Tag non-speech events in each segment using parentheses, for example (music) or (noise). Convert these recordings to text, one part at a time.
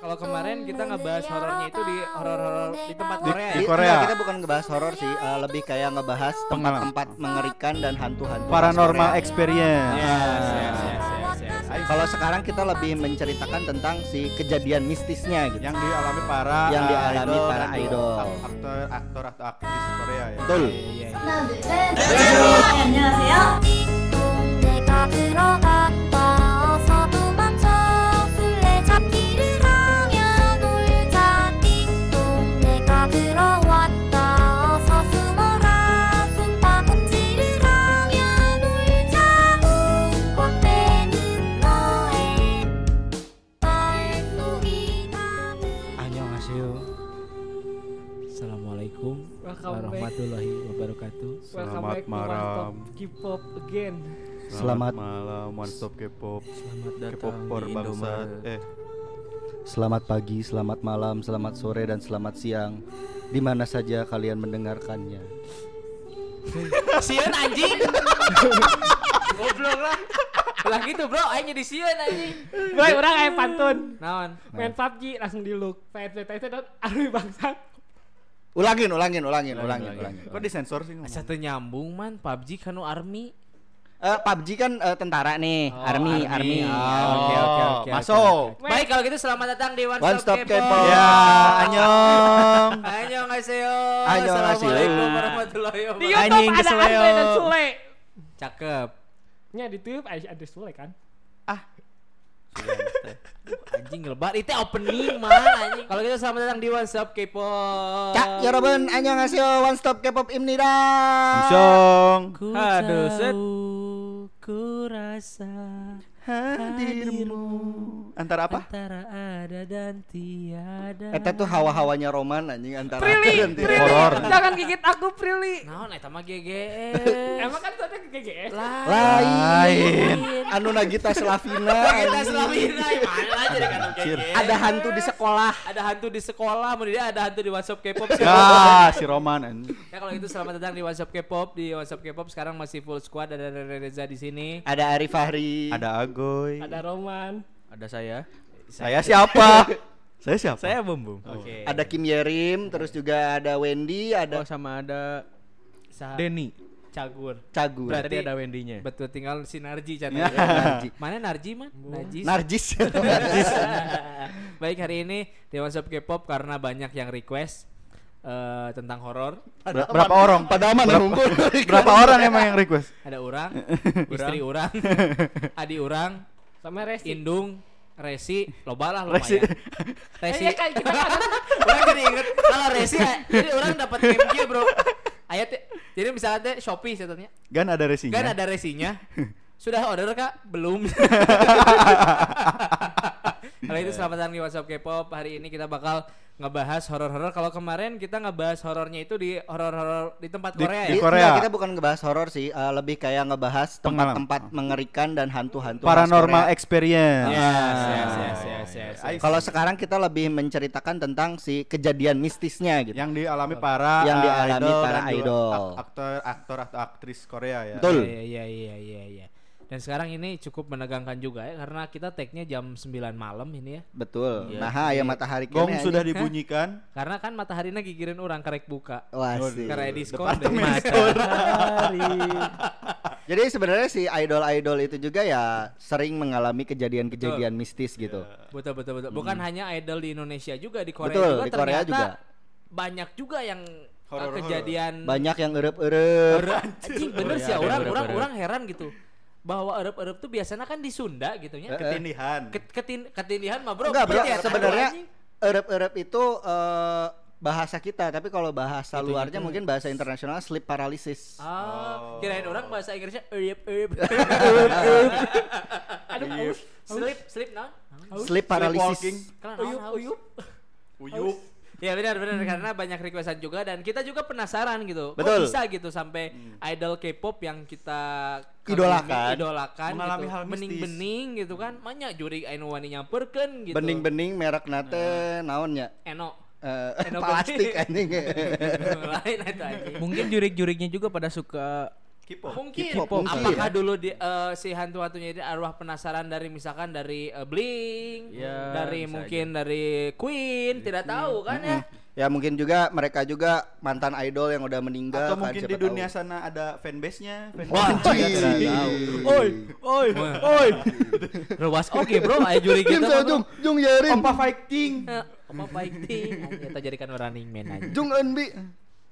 Kalau kemarin kita ngebahas horornya itu di horor-horor di tempat Korea Di ya. Korea. Enggak, kita bukan ngebahas horor sih, eh, lebih kayak ngebahas tempat-tempat mengerikan dan hantu-hantu Paranormal experience. Yes, yes, yes, yes, yes, yes. Kalau sekarang kita lebih menceritakan tentang si kejadian mistisnya gitu. Yang dialami para Yang uh, dialami idol para idol. ak- aktor aktor atau aktris Korea ya. Betul. Iya, Welcome warahmatullahi wabarakatuh. Welcome Selamat back malam. K-pop again. Selamat- malam One Stop K-pop. Selamat datang K-popper di. Eh, Selamat pagi, selamat malam, selamat sore dan selamat siang. Di mana saja kalian mendengarkannya. Sieun anjing. Goblok lah. Lah gitu bro, aing jadi sieun anjing. Boy, orang kayak pantun. Naon? Main PUBG langsung di look. PFT itu dan army bangsat. Ulangin, ulangin, ulangin, ulangin, ulangin. kok disensor sih ngomong? Satu nyambung man, PUBG kanu army. Eh, PUBG kan eh, tentara nih, Oh, army, army. army. Ah, oke, oke, oke, Masuk. Baik kalau gitu selamat datang di One, One Stop, Stop K-pop. K-pop. Ya, annyeong. (laughs) Annyeonghaseyo. Annyeonghaseyo. Assalamualaikum warahmatullahi Di wabarakatuh. YouTube Anjing, ada. Andre dan Sule. Cakep. Nya di YouTube ada Sule kan anjing lebar. Itu opening mah kalau kita selamat datang di One Stop K-pop. Cak ya anjing ngasih One Stop K-pop imnida song. Aduh set. ku rasa Hadirmu. Antara apa? antara ada dan tiada. Eta tuh hawa-hawanya roman anjing antara Prilly, dan Prilly. Horor. Jangan gigit aku Prilly. Naon eta mah GGS. (laughs) Emang kan tadi GGS. Lain. Anu Nagita Slavina. Anjing. Slavina mana aja deh kan GGS. Ada hantu di sekolah. ada hantu di sekolah, kemudian ada hantu di WhatsApp K-pop. Ya, si Roman. anjing. Ya kalau gitu selamat datang di WhatsApp K-pop. Di WhatsApp K-pop sekarang masih full squad ada Reza di sini. Ada Ari Fahri. Ada Agoy. Ada Roman. Ada saya. Saya siapa? (laughs) Saya siapa? Saya Bum Bum. Oke. Ada Kim Yerim, terus juga ada Wendy, ada Oh sama ada Sa- Denny. Cagur. Cagur. Berarti- Tadi ada Wendy-nya. Betul tinggal si Narji can. Ya. (laughs) Narji. Mana Narji man? Najis. (laughs) Narjis. Baik hari ini di WhatsApp K-pop karena banyak yang request eh, tentang horor. Ber- berapa orang? Pada aman Berapa, ngumpul. (laughs) berapa orang emang yang request? Ada orang, (laughs) istri orang, (laughs) adi orang, Sama Resti. indung, resi, loba lah Resi. lumayan. Resi. Eh, kan kita kan orang jadi inget kalau resi eh, jadi orang dapat MG bro. Ayat jadi misalnya teh Shopee sebetulnya. Gan ada resinya. Kan ada resinya. Sudah order kak? Belum. Kalau itu selamat datang di WhatsApp K-pop. Hari ini kita bakal ngebahas horor-horor. Kalau kemarin kita ngebahas horornya itu di horor-horor di tempat Di- Korea di ya. Korea. Enggak, kita bukan ngebahas horor sih, eh, lebih kayak ngebahas tempat-tempat mengerikan dan hantu-hantu Paranormal Korea. experience. Yes, yes, yes, yes, yes, yes. Kalau sekarang kita lebih menceritakan tentang si kejadian mistisnya gitu. Yang dialami para Yang uh, dialami idol para idol. ak- aktor aktor atau aktris Korea ya. Betul. Iya, iya, iya, iya, iya. Dan sekarang ini cukup menegangkan juga ya karena kita tag-nya jam 9 malam ini ya. Betul. Iya. Nah, ya matahari Gong sudah anjing. dibunyikan. Karena kan mataharinya gigirin orang karek buka. Wah, Oh, sih. Karena diskon deh. (laughs) store. Jadi sebenarnya si idol-idol itu juga ya sering mengalami kejadian-kejadian mistis gitu. Betul betul betul. Bukan hanya idol di Indonesia juga di Korea Betul, juga di Korea ternyata juga. banyak juga yang uh, Horor-horor. kejadian Banyak yang erep-erep. anjing bener sih ya orang orang orang heran gitu. Bahwa erep-erep tuh biasanya kan di Sunda gitu ya. Ketindihan. Ket- ketin ketindihan mah bro. Enggak, Bro. Iya, Sebenarnya anjing. erep-erep itu eh, bahasa kita, tapi kalau bahasa Gitu, luarnya gitu. mungkin bahasa internasional sleep paralysis. Ah, kirain orang bahasa Inggrisnya erep. (laughs) Aduh. Sleep sleep nah. Sleep paralysis. Kan Uyup, uyup. Ya benar benar karena banyak requestan juga dan kita juga penasaran gitu. Kok Betul. bisa gitu sampai idol K-pop yang kita Idolakan. idolakan Mengalami gitu. hal mistis. Bening-bening gitu kan. Banyak juri anu wani nyamperkeun gitu. Bening-bening merek nate naonnya? Eno. Eh, Eno (laughs) plastik bening. anjing. (laughs) Lain itu anjing. Mungkin jurik-juriknya juga pada suka K-pop. Mungkin. K-pop, mungkin. Apakah dulu di, eh, si hantu-hantunya ini arwah penasaran dari misalkan dari eh, Blink, Ya, dari mungkin dari Queen, tidak tahu kan ya? Ya mungkin juga mereka juga mantan idol yang udah meninggal Atau kan, mungkin di dunia tahu. sana ada fanbase-nya. fanbase. Wah. Oi, oi, oi. Ruas oke bro, (laughs) ayo juri kita. Mah, Jung, Jung Yerin, Opa fighting. (laughs) Apa fighting? Kita jadikan running man aja. Jung Eun Bi.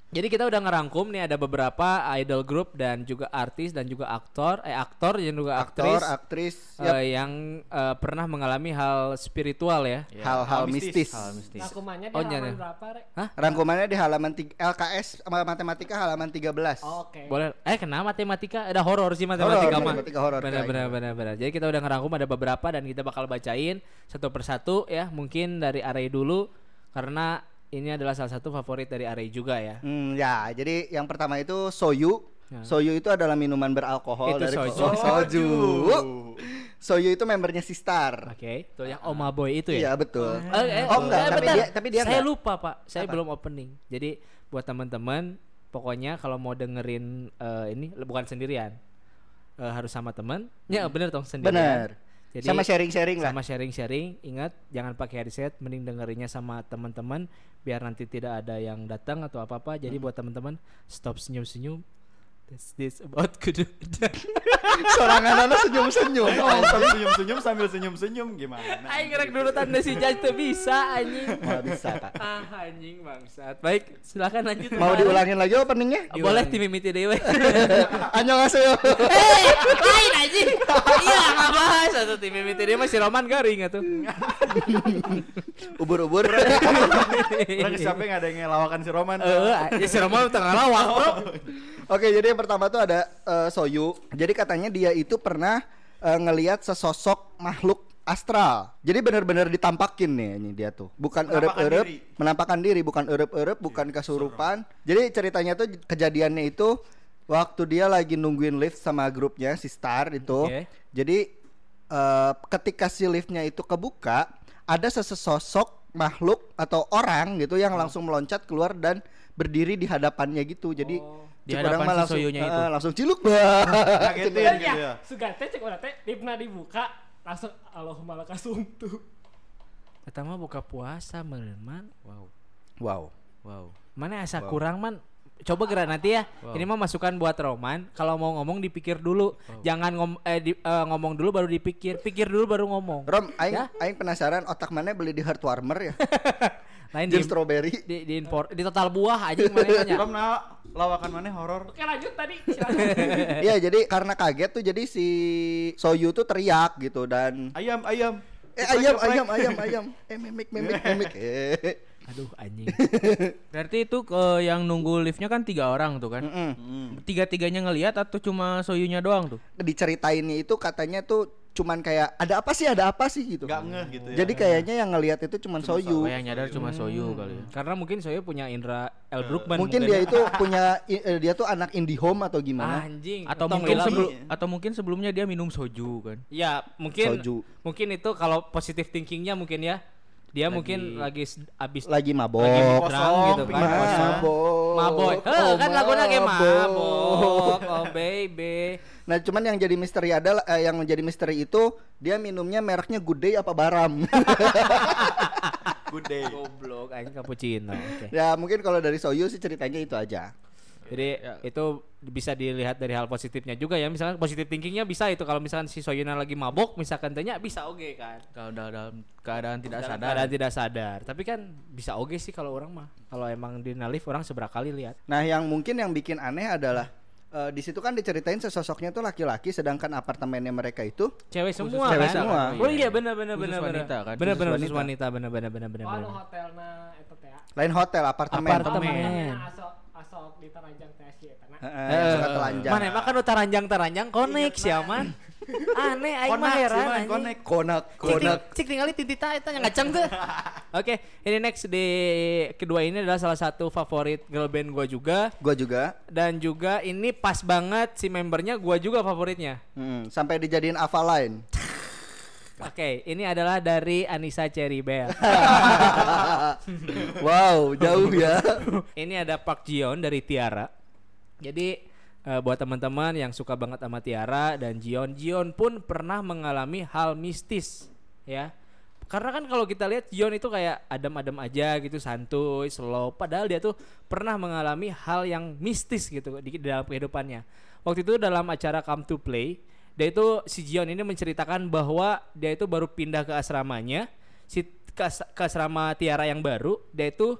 Jadi kita udah ngerangkum nih ada beberapa idol group dan juga artis dan juga aktor, eh aktor dan juga Aktor, aktris aktris, eh, yap, yang eh, pernah mengalami hal spiritual ya. hal-hal mistis. Hal mistis. Rangkumannya di Oh, halaman nyana. berapa, Rek? Rangkumannya di halaman tiga, LKS matematika halaman 13. Oke. Boleh. Eh kena matematika? Ada horor sih matematika Horor, mah. matematika horor, Benar benar benar benar. Jadi kita udah ngerangkum ada beberapa dan kita bakal bacain satu persatu ya. Mungkin dari Arey dulu karena ini adalah salah satu favorit dari Arey juga ya. Hmm, ya, jadi yang pertama itu soyu. Ya. Soyu itu adalah minuman beralkohol Itu dari soju. Oh, soju. Soyu itu membernya Sistar. Oke, itu yang Oma Boy itu Iya, ya. betul. Eh, eh, Oh, enggak, eh, tapi bentar. dia tapi dia Saya enggak. lupa, Pak. Saya Apa? belum opening. Jadi buat teman-teman pokoknya kalau mau dengerin eh, ini bukan sendirian. eh, harus sama teman. Ya, bener dong sendirian. Bener. Jadi Sama sharing-sharing lah. sama sharing-sharing ingat jangan pakai headset mending dengerinnya sama teman-teman biar nanti tidak ada yang datang atau apa-apa jadi Hmm. buat teman-teman stop senyum-senyum That's this about (laughs) kudu Sorangan senyum-senyum. Oh, sambil senyum-senyum sambil senyum-senyum gimana? Aing ngerek dulu tanda si Jaj tuh bisa anjing Nggak bisa, Kak. ah anjing bangsat baik silakan lanjut Mau Mari. diulangin lagi openingnya? boleh tim mimiti dewe (laughs) Annyeonghaseyo. eh lain anjing iya nggak bahas atau tim mimiti dewe masih roman garing atuh Ubur-ubur. Orang siapa nggak ada yang ngelawakan si Roman? eh ya si roman tengah lawak bro Oke, jadi yang pertama tuh ada eh, Soyu. Jadi katanya dia itu pernah eh, ngelihat sesosok makhluk astral. Jadi benar-benar ditampakin nih ini dia tuh. Bukan erep-erep, diri. menampakkan diri, bukan erep-erep, bukan kesurupan. Jadi ceritanya tuh kejadiannya itu waktu dia lagi nungguin lift sama grupnya si Star itu. Oke. Jadi eh, ketika si liftnya itu kebuka, ada sesosok makhluk atau orang gitu yang langsung meloncat keluar dan berdiri di hadapannya gitu. Jadi Di hadapan mah si langsung, Soyunya itu. eh, langsung ciluk bah. Ngagetin Ya, gitu ya. ya. Sugate cek urang teh dipna dibuka langsung Allahumma lakasumtu. Eta mah buka puasa meureun man. Wow. wow. Wow. Mana asa kurang man? Coba gerak nanti ya. Ini mah masukan buat Roman. Kalau mau ngomong dipikir dulu. Jangan ngom eh, di- eh, ngomong dulu baru dipikir. Pikir dulu baru ngomong. Rom, aing Ya? aing penasaran otak mana beli di Heartwarmer ya? Lain di, Jeung strawberry. di, di impor di total buah aja mana nanya. Rom nah lawakan mana horor? Oke lanjut tadi silakan. (laughs) Iya, jadi karena kaget tuh jadi si Soyu tuh teriak gitu dan Ayam, ayam. eh ayam ayam ayam ayam eh memik memik (laughs) memik eh (laughs) Aduh anjing. Berarti itu ke yang nunggu liftnya kan tiga orang tuh kan? Mm-mm. Hmm. Tiga-tiganya ngelihat atau cuma Soyunya doang tuh? diceritainnya itu katanya tuh cuman kayak ada apa sih ada apa sih gitu. Nggak ngeh gitu ya. Jadi kayaknya yang ngelihat itu cuman Soyu. Oh, yang nyadar cuma Soyu kali ya. Karena mungkin saya punya Indra L. Brookman. Mungkin dia itu punya eh, dia tuh anak indie home atau gimana? anjing. Atau Tong mungkin sebelum atau mungkin sebelumnya dia minum soju kan? Ya mungkin Soju. mungkin itu kalau positive thinkingnya mungkin ya dia mungkin lagi abis Lagi mabok. lagi kosong, gitu kan. Mabok. Maboy. Heh, Oh, kan lagunya kayak mabok. mabok. Oh baby. Nah, cuman yang jadi misteri adalah eh, yang menjadi misteri itu dia minumnya mereknya Good Day apa Baram. (laughs) Good day. Goblok anjing cappuccino. Oke. ya, mungkin kalau dari Soyu sih ceritanya itu aja. Jadi itu bisa dilihat dari hal positifnya juga ya. Misalkan positif thinkingnya bisa itu kalau misalkan si Soyuna lagi mabok misalkan tanya bisa oke kan. Kalau dalam, dalam keadaan tidak Dalam sadar. keadaan tidak sadar. Tapi kan bisa oke sih kalau orang mah. Kalau emang di nalif orang seberapa kali lihat. Nah, yang mungkin yang bikin aneh adalah eh, di situ kan diceritain sesosoknya tuh laki-laki sedangkan apartemennya mereka itu Cewek semua cewek kan. semua. Oh iya benar benar benar benar. wanita kan? Benar benar wanita. benar benar benar benar. Oh anu benar. hotelna eta teh. ya. lain hotel apartemen. Apartemen. Asok di Taranjang. Heeh, suka telanjang. Mana emang kan udah taranjang-taranjang konek sih aman. (laughs) Aneh aing mah heran Man, anjing. konek. Konak, Cik, konak. cik, cik tinggali titita itu yang ngaceng tuh. (laughs) Oke, ini next di kedua ini adalah salah satu favorit girl band gua juga Gua juga. dan juga ini pas banget si membernya gua juga favoritnya. Hmm, sampai dijadiin Avaline. Oke, ini adalah dari Anissa Cherry Bell. (laughs) wow, jauh ya. ini ada Park Jion dari Tiara. Jadi eh, buat teman-teman yang suka banget sama Tiara dan Jion, Jion pun pernah mengalami hal mistis, ya. Karena kan kalau kita lihat Jion itu kayak adem-adem aja gitu, santuy, slow. Padahal dia tuh pernah mengalami hal yang mistis gitu di dalam kehidupannya. Waktu itu dalam acara Come to Play, dia itu si Jion ini menceritakan bahwa dia itu baru pindah ke asramanya, si ke, as- ke asrama Tiara yang baru, dia itu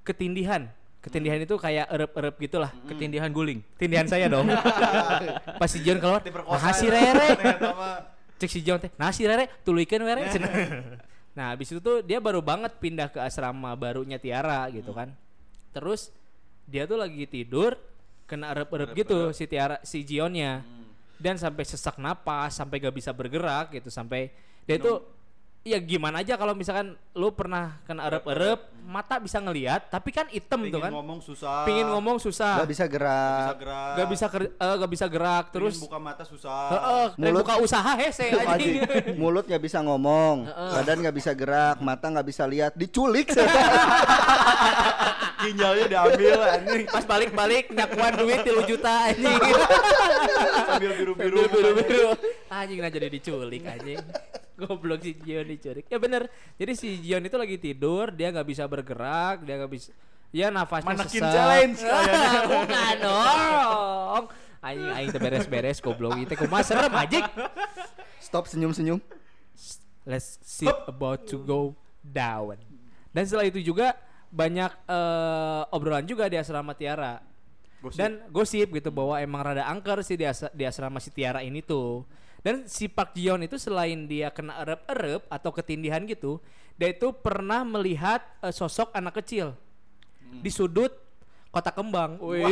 ketindihan. Ketindihan itu kayak erep-erep gitulah. Ketindihan guling. Ketindihan saya dong. (laughs) Pas si Jion keluar, Diperkosa nah si ya, Rere. (laughs) Cek si Jion teh, nah si Rere, tuluykeun were. cenah. (laughs) nah, habis itu tuh dia baru banget pindah ke asrama barunya Tiara gitu kan. Terus dia tuh lagi tidur kena erep-erep gitu si Tiara si Jionnya. Dan sampai sesak napas, sampai gak bisa bergerak gitu, sampai dia itu ya gimana aja kalau misalkan lu pernah kena erep-erep, mata bisa ngelihat, tapi kan item tuh Pingin kan. ngomong susah. Pingin ngomong susah. Gak bisa Bisa gerak. gerak. Gak bisa ker- eh, gak bisa gerak Terus terus buka mata susah. Heeh, dan Mulut- buka usaha hese Anjing. anjing. Mulut nggak bisa ngomong, badan nggak bisa gerak, mata nggak bisa lihat, diculik. Ginjalnya diambil anjing. Pas balik-balik nyakuan duit 3 juta anjing. Sambil biru-biru. Biru-biru. Anjing nah jadi diculik anjing. Goblok si Jion diculik. Ya bener. Jadi si Jion itu lagi tidur, dia nggak bisa bergerak, dia nggak bisa Ya nafasnya Manakin sesak. challenge. (laughs) Bukan dong. Anjing aing teu beres-beres goblok itu kumaha serem anjing. Stop senyum-senyum. let's see about to go down. Dan setelah itu juga banyak eh, obrolan juga di asrama Tiara. Gosip. Dan gosip gitu bahwa emang rada angker sih di, as- di asrama si Tiara ini tuh. Dan si Park Jion itu selain dia kena erep-erep atau ketindihan gitu, dia itu pernah melihat eh, sosok anak kecil di sudut kota kembang. Wih. (laughs)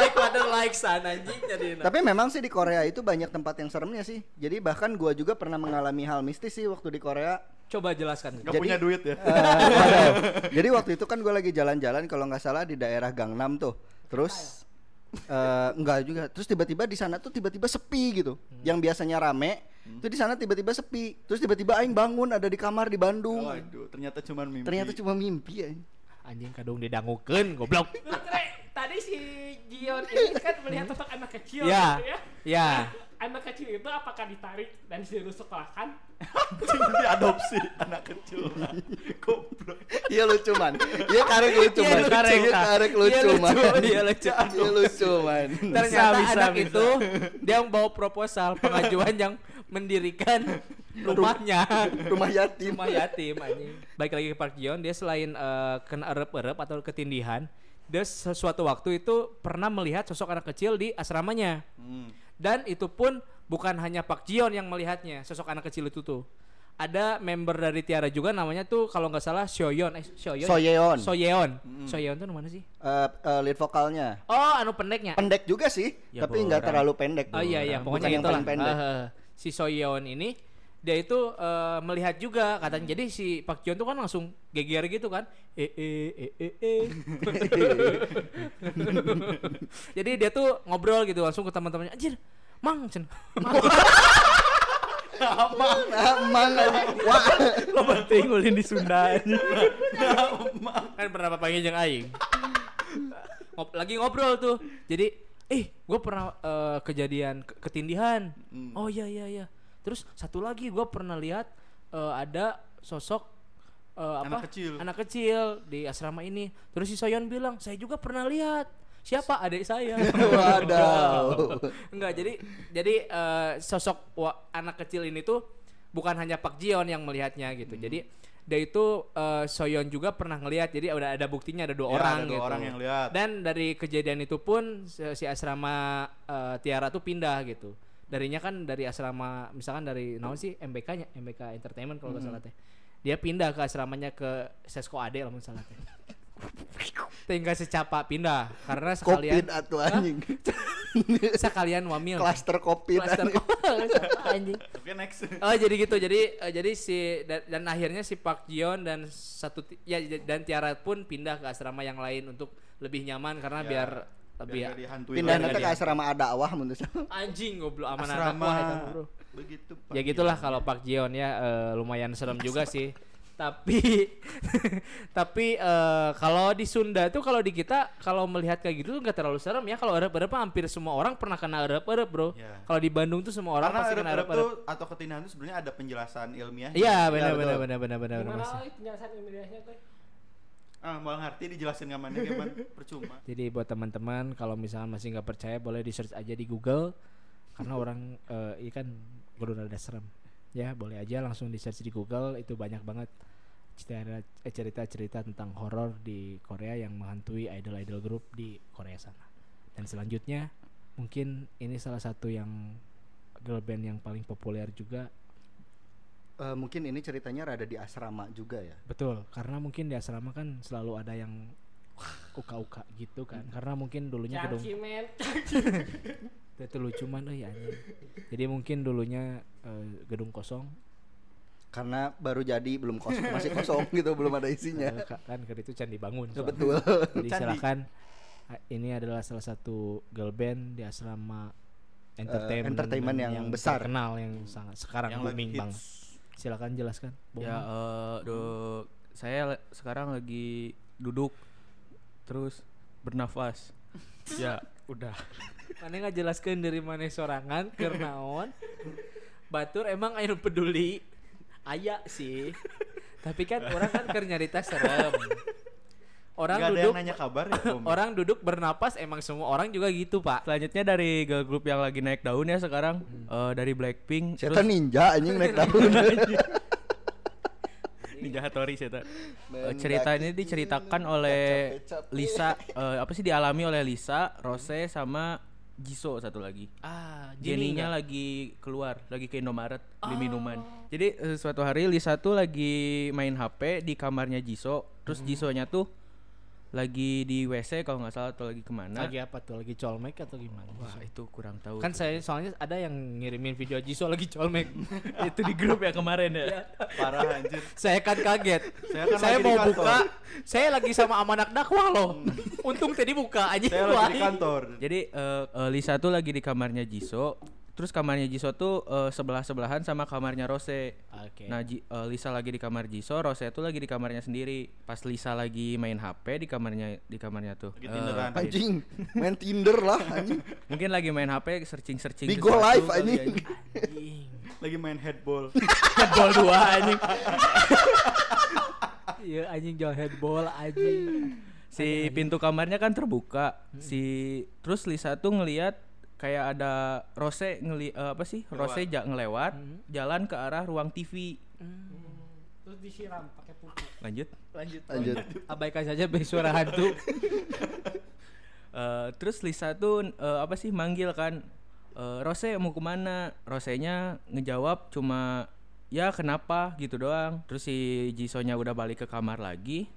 like mother like son anjing jadi Tapi memang sih di Korea itu banyak tempat yang seremnya sih. Jadi bahkan gua juga pernah mengalami hal mistis sih waktu di Korea. coba jelaskan. Gak Jadi- punya duit ya. Waduh. Jadi waktu itu kan gue lagi jalan-jalan kalau nggak salah di daerah Gangnam tuh. Terus eh enggak juga. Terus tiba-tiba di sana tuh tiba-tiba sepi gitu. Yang biasanya rame, itu di sana tiba-tiba sepi. Terus tiba-tiba aing bangun ada di kamar di Bandung. Waduh, ternyata cuma mimpi. Ternyata cuma mimpi ya. Anjing kadung didangukeun goblok. Tadi si Gion ini kan melihat sosok anak kecil Ya. gitu ya. Ya. Nah, (laughs) kecil itu apakah ditarik dan disuruh sekolahkan? Anjing (laughs) diadopsi anak kecil. (laughs) Goblok. Iya lucu man. Iya karek lucu Iya, man. lucu. Iya karek Iya, lucu lucu. man. Iya, lucu. Iya lucu man. Ternyata bisa, anak bisa. itu dia membawa proposal pengajuan yang mendirikan rumahnya Rumah yatim. rumah yatim anjing. Baik lagi ke Park Jion, dia selain eh, kena erep-erep atau ketindihan, dia sesuatu waktu itu pernah melihat sosok anak kecil di asramanya. Hmm. Dan itu pun bukan hanya Park Jion yang melihatnya, sosok anak kecil itu tuh. Ada member dari Tiara juga namanya tuh kalau nggak salah Shoyon, eh Shoyon. Soyeon. Soyeon. Soyeon tuh mana sih? Eh, eh, lead vokalnya. Oh, anu pendeknya. Pendek juga sih, Ya, tapi nggak terlalu pendek. Oh iya iya, pokoknya yang gitu lah. paling pendek. Eh, si Soyeon ini dia itu eh, melihat juga katanya. Jadi si Pak Jion tuh kan langsung geger gitu kan. Eh eh eh eh. eh. (laughs) Jadi dia tuh ngobrol gitu langsung ke teman-temannya. Anjir, Mang cen. Amang aja. Wah. Lo penting ulin di Sunda kan pernah panggil jeung aing. Ngob- lagi ngobrol tuh. Jadi, eh, gue pernah eh, kejadian ke- ketindihan. Hmm. Oh iya iya iya. Terus satu lagi gue pernah lihat eh, ada sosok apa? Anak kecil. Anak kecil di asrama ini. Terus si Soyon bilang, saya juga pernah lihat. Siapa adik saya? (laughs) Waduh. (laughs) Enggak, jadi jadi eh, sosok wa- anak kecil ini tuh bukan hanya Pak Jion yang melihatnya gitu. Hmm. Jadi dia itu eh, Soyeon juga pernah ngelihat. Jadi udah ada buktinya ada dua Ya, orang ada dua gitu. orang yang lihat. Dan dari kejadian itu pun si, asrama eh, Tiara tuh pindah gitu. Darinya kan dari asrama misalkan dari naon sih MBK-nya, MBK Entertainment kalau nggak Hmm. salah teh. Dia pindah ke asramanya ke Sesko Ade kalau nggak salah teh. Tinggal secapa pindah karena sekalian Covid atuh anjing. (laughs) sekalian wamil. Klaster Covid. Cluster (laughs) anjing. Oke next. Oh jadi gitu jadi eh, jadi si dan, dan akhirnya si Park Jion dan satu ya dan Tiara pun pindah ke asrama yang lain untuk lebih nyaman karena Ya, biar lebih Biar nggak dihantui Pindah Biar nanti nggak ke asrama adawah menurut saya. anjing goblok aman anak Asrama wah eta, bro. begitu. Ya gitulah kalau Park Jion ya eh, lumayan serem (laughs) juga sih. tapi (laughs) tapi eh, kalau di Sunda tuh kalau di kita kalau melihat kayak gitu nggak terlalu serem ya kalau erep-erep hampir semua orang pernah kena erep-erep bro Ya. kalau di Bandung tuh semua orang Karena pasti kena erep-erep tuh atau ketindahan itu sebenarnya ada penjelasan ilmiah. iya benar betul. benar benar benar benar benar penjelasan ilmiahnya teh? Ah, Bang Harti dijelasin ke mana kapan percuma. (laughs) Jadi buat teman-teman kalau misalnya masih nggak percaya boleh di search aja di Google karena orang eh, ini kan rada serem. Ya, boleh aja langsung di search di Google itu banyak banget eh, cerita-cerita tentang horor di Korea yang menghantui idol-idol grup di Korea sana. Dan selanjutnya mungkin ini salah satu yang girl band yang paling populer juga Eh, mungkin ini ceritanya rada di asrama juga ya. Betul, karena mungkin di asrama kan selalu ada yang uka-uka gitu kan. Karena mungkin dulunya gedung (laughs) itu lucu man euy anjing. Jadi mungkin dulunya eh, gedung kosong Karena baru jadi belum kosong, masih kosong (laughs) gitu, belum ada isinya. eh, ka- kan kan itu can dibangun. Ya, soalnya. betul. (laughs) Jadi Candi. silakan ini adalah salah satu girl band di asrama entertainment, entertainment yang besar. terkenal yang sangat sekarang Yang booming hits. Silakan jelaskan. Bung Ya eh do- saya le- sekarang lagi duduk terus bernafas. (laughs) ya, udah. Mana nggak jelaskan dari mana sorangan keur naon? Batur emang aya nu peduli. Aya sih. Tapi kan orang kan keur nyarita serem. Orang Gak ada duduk yang nanya (laughs) kabar ya, Om. orang duduk bernapas emang semua orang juga gitu, Pak. Selanjutnya dari girl group yang lagi naik daun ya sekarang eh, dari Blackpink Setan ninja anjing naik (laughs) daun. Ninja Hattori saya Main cerita daki ini diceritakan oleh. Lisa eh, apa sih dialami oleh Lisa, Rose sama Jisoo satu lagi. Ah, Jenny-nya lagi keluar, lagi ke Indomaret beli minuman. Jadi eh, suatu hari Lisa tuh lagi main HP di kamarnya Jisoo, terus Jisoo-nya tuh lagi di WC kalau nggak salah atau lagi ke mana. lagi apa tuh? Lagi colmek atau gimana? Wah itu kurang tahu. Kan saya soalnya ada yang ngirimin video Jisoo lagi colmek. (laughs) itu di grup ya kemarin ya. Parah anjir. saya kan kaget. Saya kan saya mau buka, saya lagi sama amanak dakwah loh. Untung tadi buka aja. Saya lagi di kantor. Jadi eh, eh, Lisa tuh lagi di kamarnya Jisoo, terus kamarnya Jisoo tuh eh, sebelah-sebelahan sama kamarnya Rose. Oke. Nah, Ji- eh, Lisa lagi di kamar Jisoo, Rose tuh lagi di kamarnya sendiri. Pas Lisa lagi main HP di kamarnya di kamarnya tuh. Lagi Tinderan. Anjing, main Tinder lah anjing. (laughs) mungkin lagi main HP searching-searching Bigo sesuatu live anjing. Anjing. Lagi main headball. (laughs) Headball dua anjing. (laughs) Iya anjing jual headball anjing. Si pintu kamarnya kan terbuka. Si terus Lisa tuh ngelihat kayak ada Rose ngeli eh, apa sih? Rose ja ngelewat jalan ke arah ruang TV. Terus disiram pakai pupuk. Lanjut. Lanjut. Lanjut. Abaikan saja be suara hantu. (laughs) Eh, terus Lisa tuh eh, apa sih manggil kan Eh, Rose mau ke mana Rose-nya ngejawab cuma ya kenapa gitu doang terus si Jisoo-nya udah balik ke kamar lagi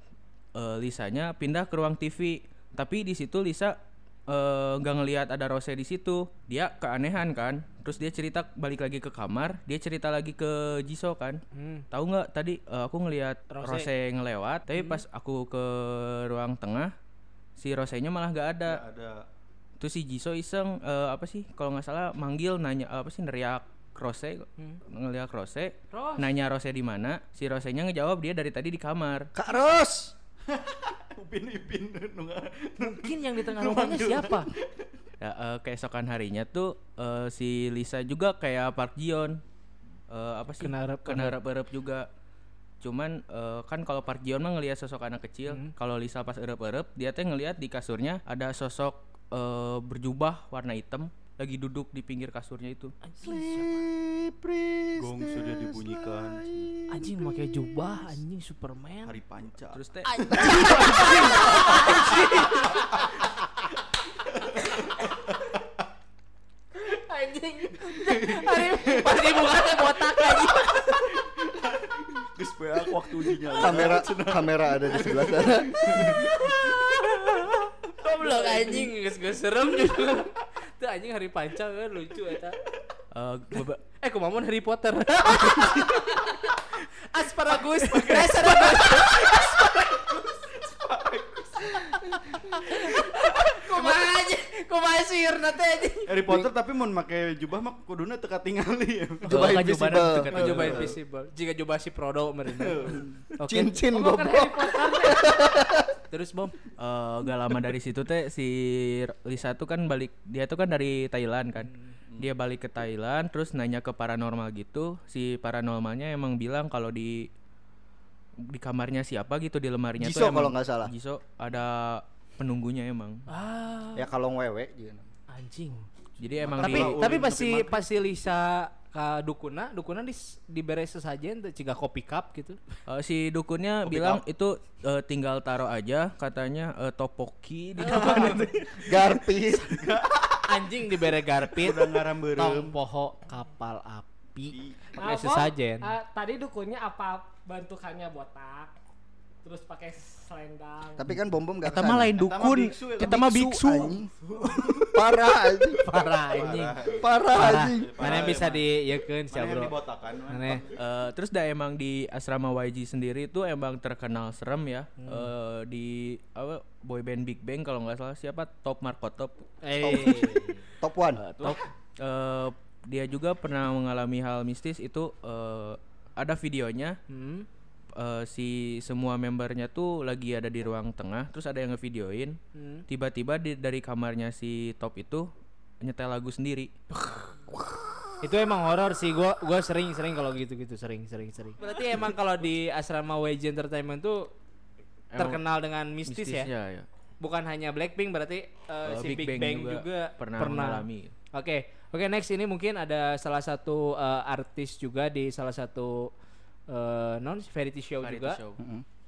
eh, Lisanya pindah ke ruang TV tapi di situ Lisa eh, nggak ngelihat ada Rose di situ dia keanehan kan terus dia cerita balik lagi ke kamar dia cerita lagi ke Jisoo kan Hmm. tahu nggak tadi eh, aku ngelihat Rose. Rose. ngelewat tapi pas aku ke ruang tengah si Rose-nya malah nggak ada ada. terus si Jisoo iseng eh, apa sih kalau nggak salah manggil nanya apa sih neriak Rose ngeliat Rose Ros. nanya Rose di mana si Rose-nya ngejawab dia dari tadi di kamar Kak Ros. (laughs) Upin Ipin. Mungkin yang di tengah rumahnya siapa? ya, eh, keesokan harinya tuh eh, si Lisa juga kayak Park Jion Eh, apa sih? Kena rep- kena rep-rep juga. Cuman eh, kan kalau Park Jion mah ngelihat sosok anak kecil. Kalau Lisa pas erep-erep dia teh ngelihat di kasurnya ada sosok eh, berjubah warna hitam lagi duduk di pinggir kasurnya itu Gong sudah dibunyikan. Anjing pakai jubah anjing Superman. Hari panca. terus teh Anjing. Hari pasti bukannya botak anjing. Geus beak waktu ujinya. Kamera kamera ada di sebelah sana. Goblok anjing geus serem juga. Tuh anjing hari panca kan lucu eta. eh, beba- Eh kumamun Harry Potter. (laughs) (laughs) Asparagus, asparagus. (laughs) Kumaha aja, kumaha sihir nanti anjing. Harry Potter tapi mau make jubah mah kuduna teka tingali ya. (laughs) Jubah Oh, invisible. teu Oh, jubah invisible. Jika jubah si Prodo (laughs) kemarin. Oke. Cincin goblok. Teh. (laughs) Terus bom. Eh, gak lama dari situ teh si Lisa tuh kan balik dia tuh kan dari Thailand kan dia balik ke Thailand terus nanya ke paranormal gitu si paranormalnya emang bilang kalau di di kamarnya siapa gitu di lemarinya tuh emang kalau nggak salah. Jisoo ada penunggunya emang Ah, Ya kalau wewe juga. anjing. jadi emang tapi di tapi pasti pasti Lisa ka dukuna, dukuna di diberes sesajen teu ciga kopi cup gitu. eh, si dukunnya bilang itu eh, tinggal taruh aja katanya eh, topoki di kamar (laughs) Garpis. Anjing dibere garpit. Udah ngaram beureum. Tong poho kapal api. Ah, Pakai Bom, sesajen. ah, tadi dukunnya apa bentukannya botak. Terus pakai selendang. Tapi kan bom bom gak kita mah lain dukun ya, kita mah biksu. Parah anjing. Parah anjing. Parah anjing. Mana bisa diekeun Mana sia yang bro. Aneh. Eh, terus dah emang di asrama YG sendiri itu emang terkenal serem ya Hmm. Eh, di apa boyband Big Bang kalau nggak salah siapa Top Marco Top Eh. Top one. Eh, Top eh, dia juga pernah mengalami hal mistis itu eh, ada videonya Hmm. Eh, si semua membernya tuh lagi ada di ruang tengah terus ada yang ngevideoin Hmm. tiba-tiba di- dari kamarnya si Top itu nyetel lagu sendiri Itu emang horor sih gua gua sering sering kalau gitu-gitu sering sering sering. Berarti emang kalau di asrama YG Entertainment tuh Emang terkenal dengan mistis ya. ya. Bukan hanya Blackpink berarti uh, Eh, si Big, Bang, juga, pernah, mengalami Oke, oke next ini mungkin ada salah satu uh, artis juga di salah satu uh, non variety show variety juga. show.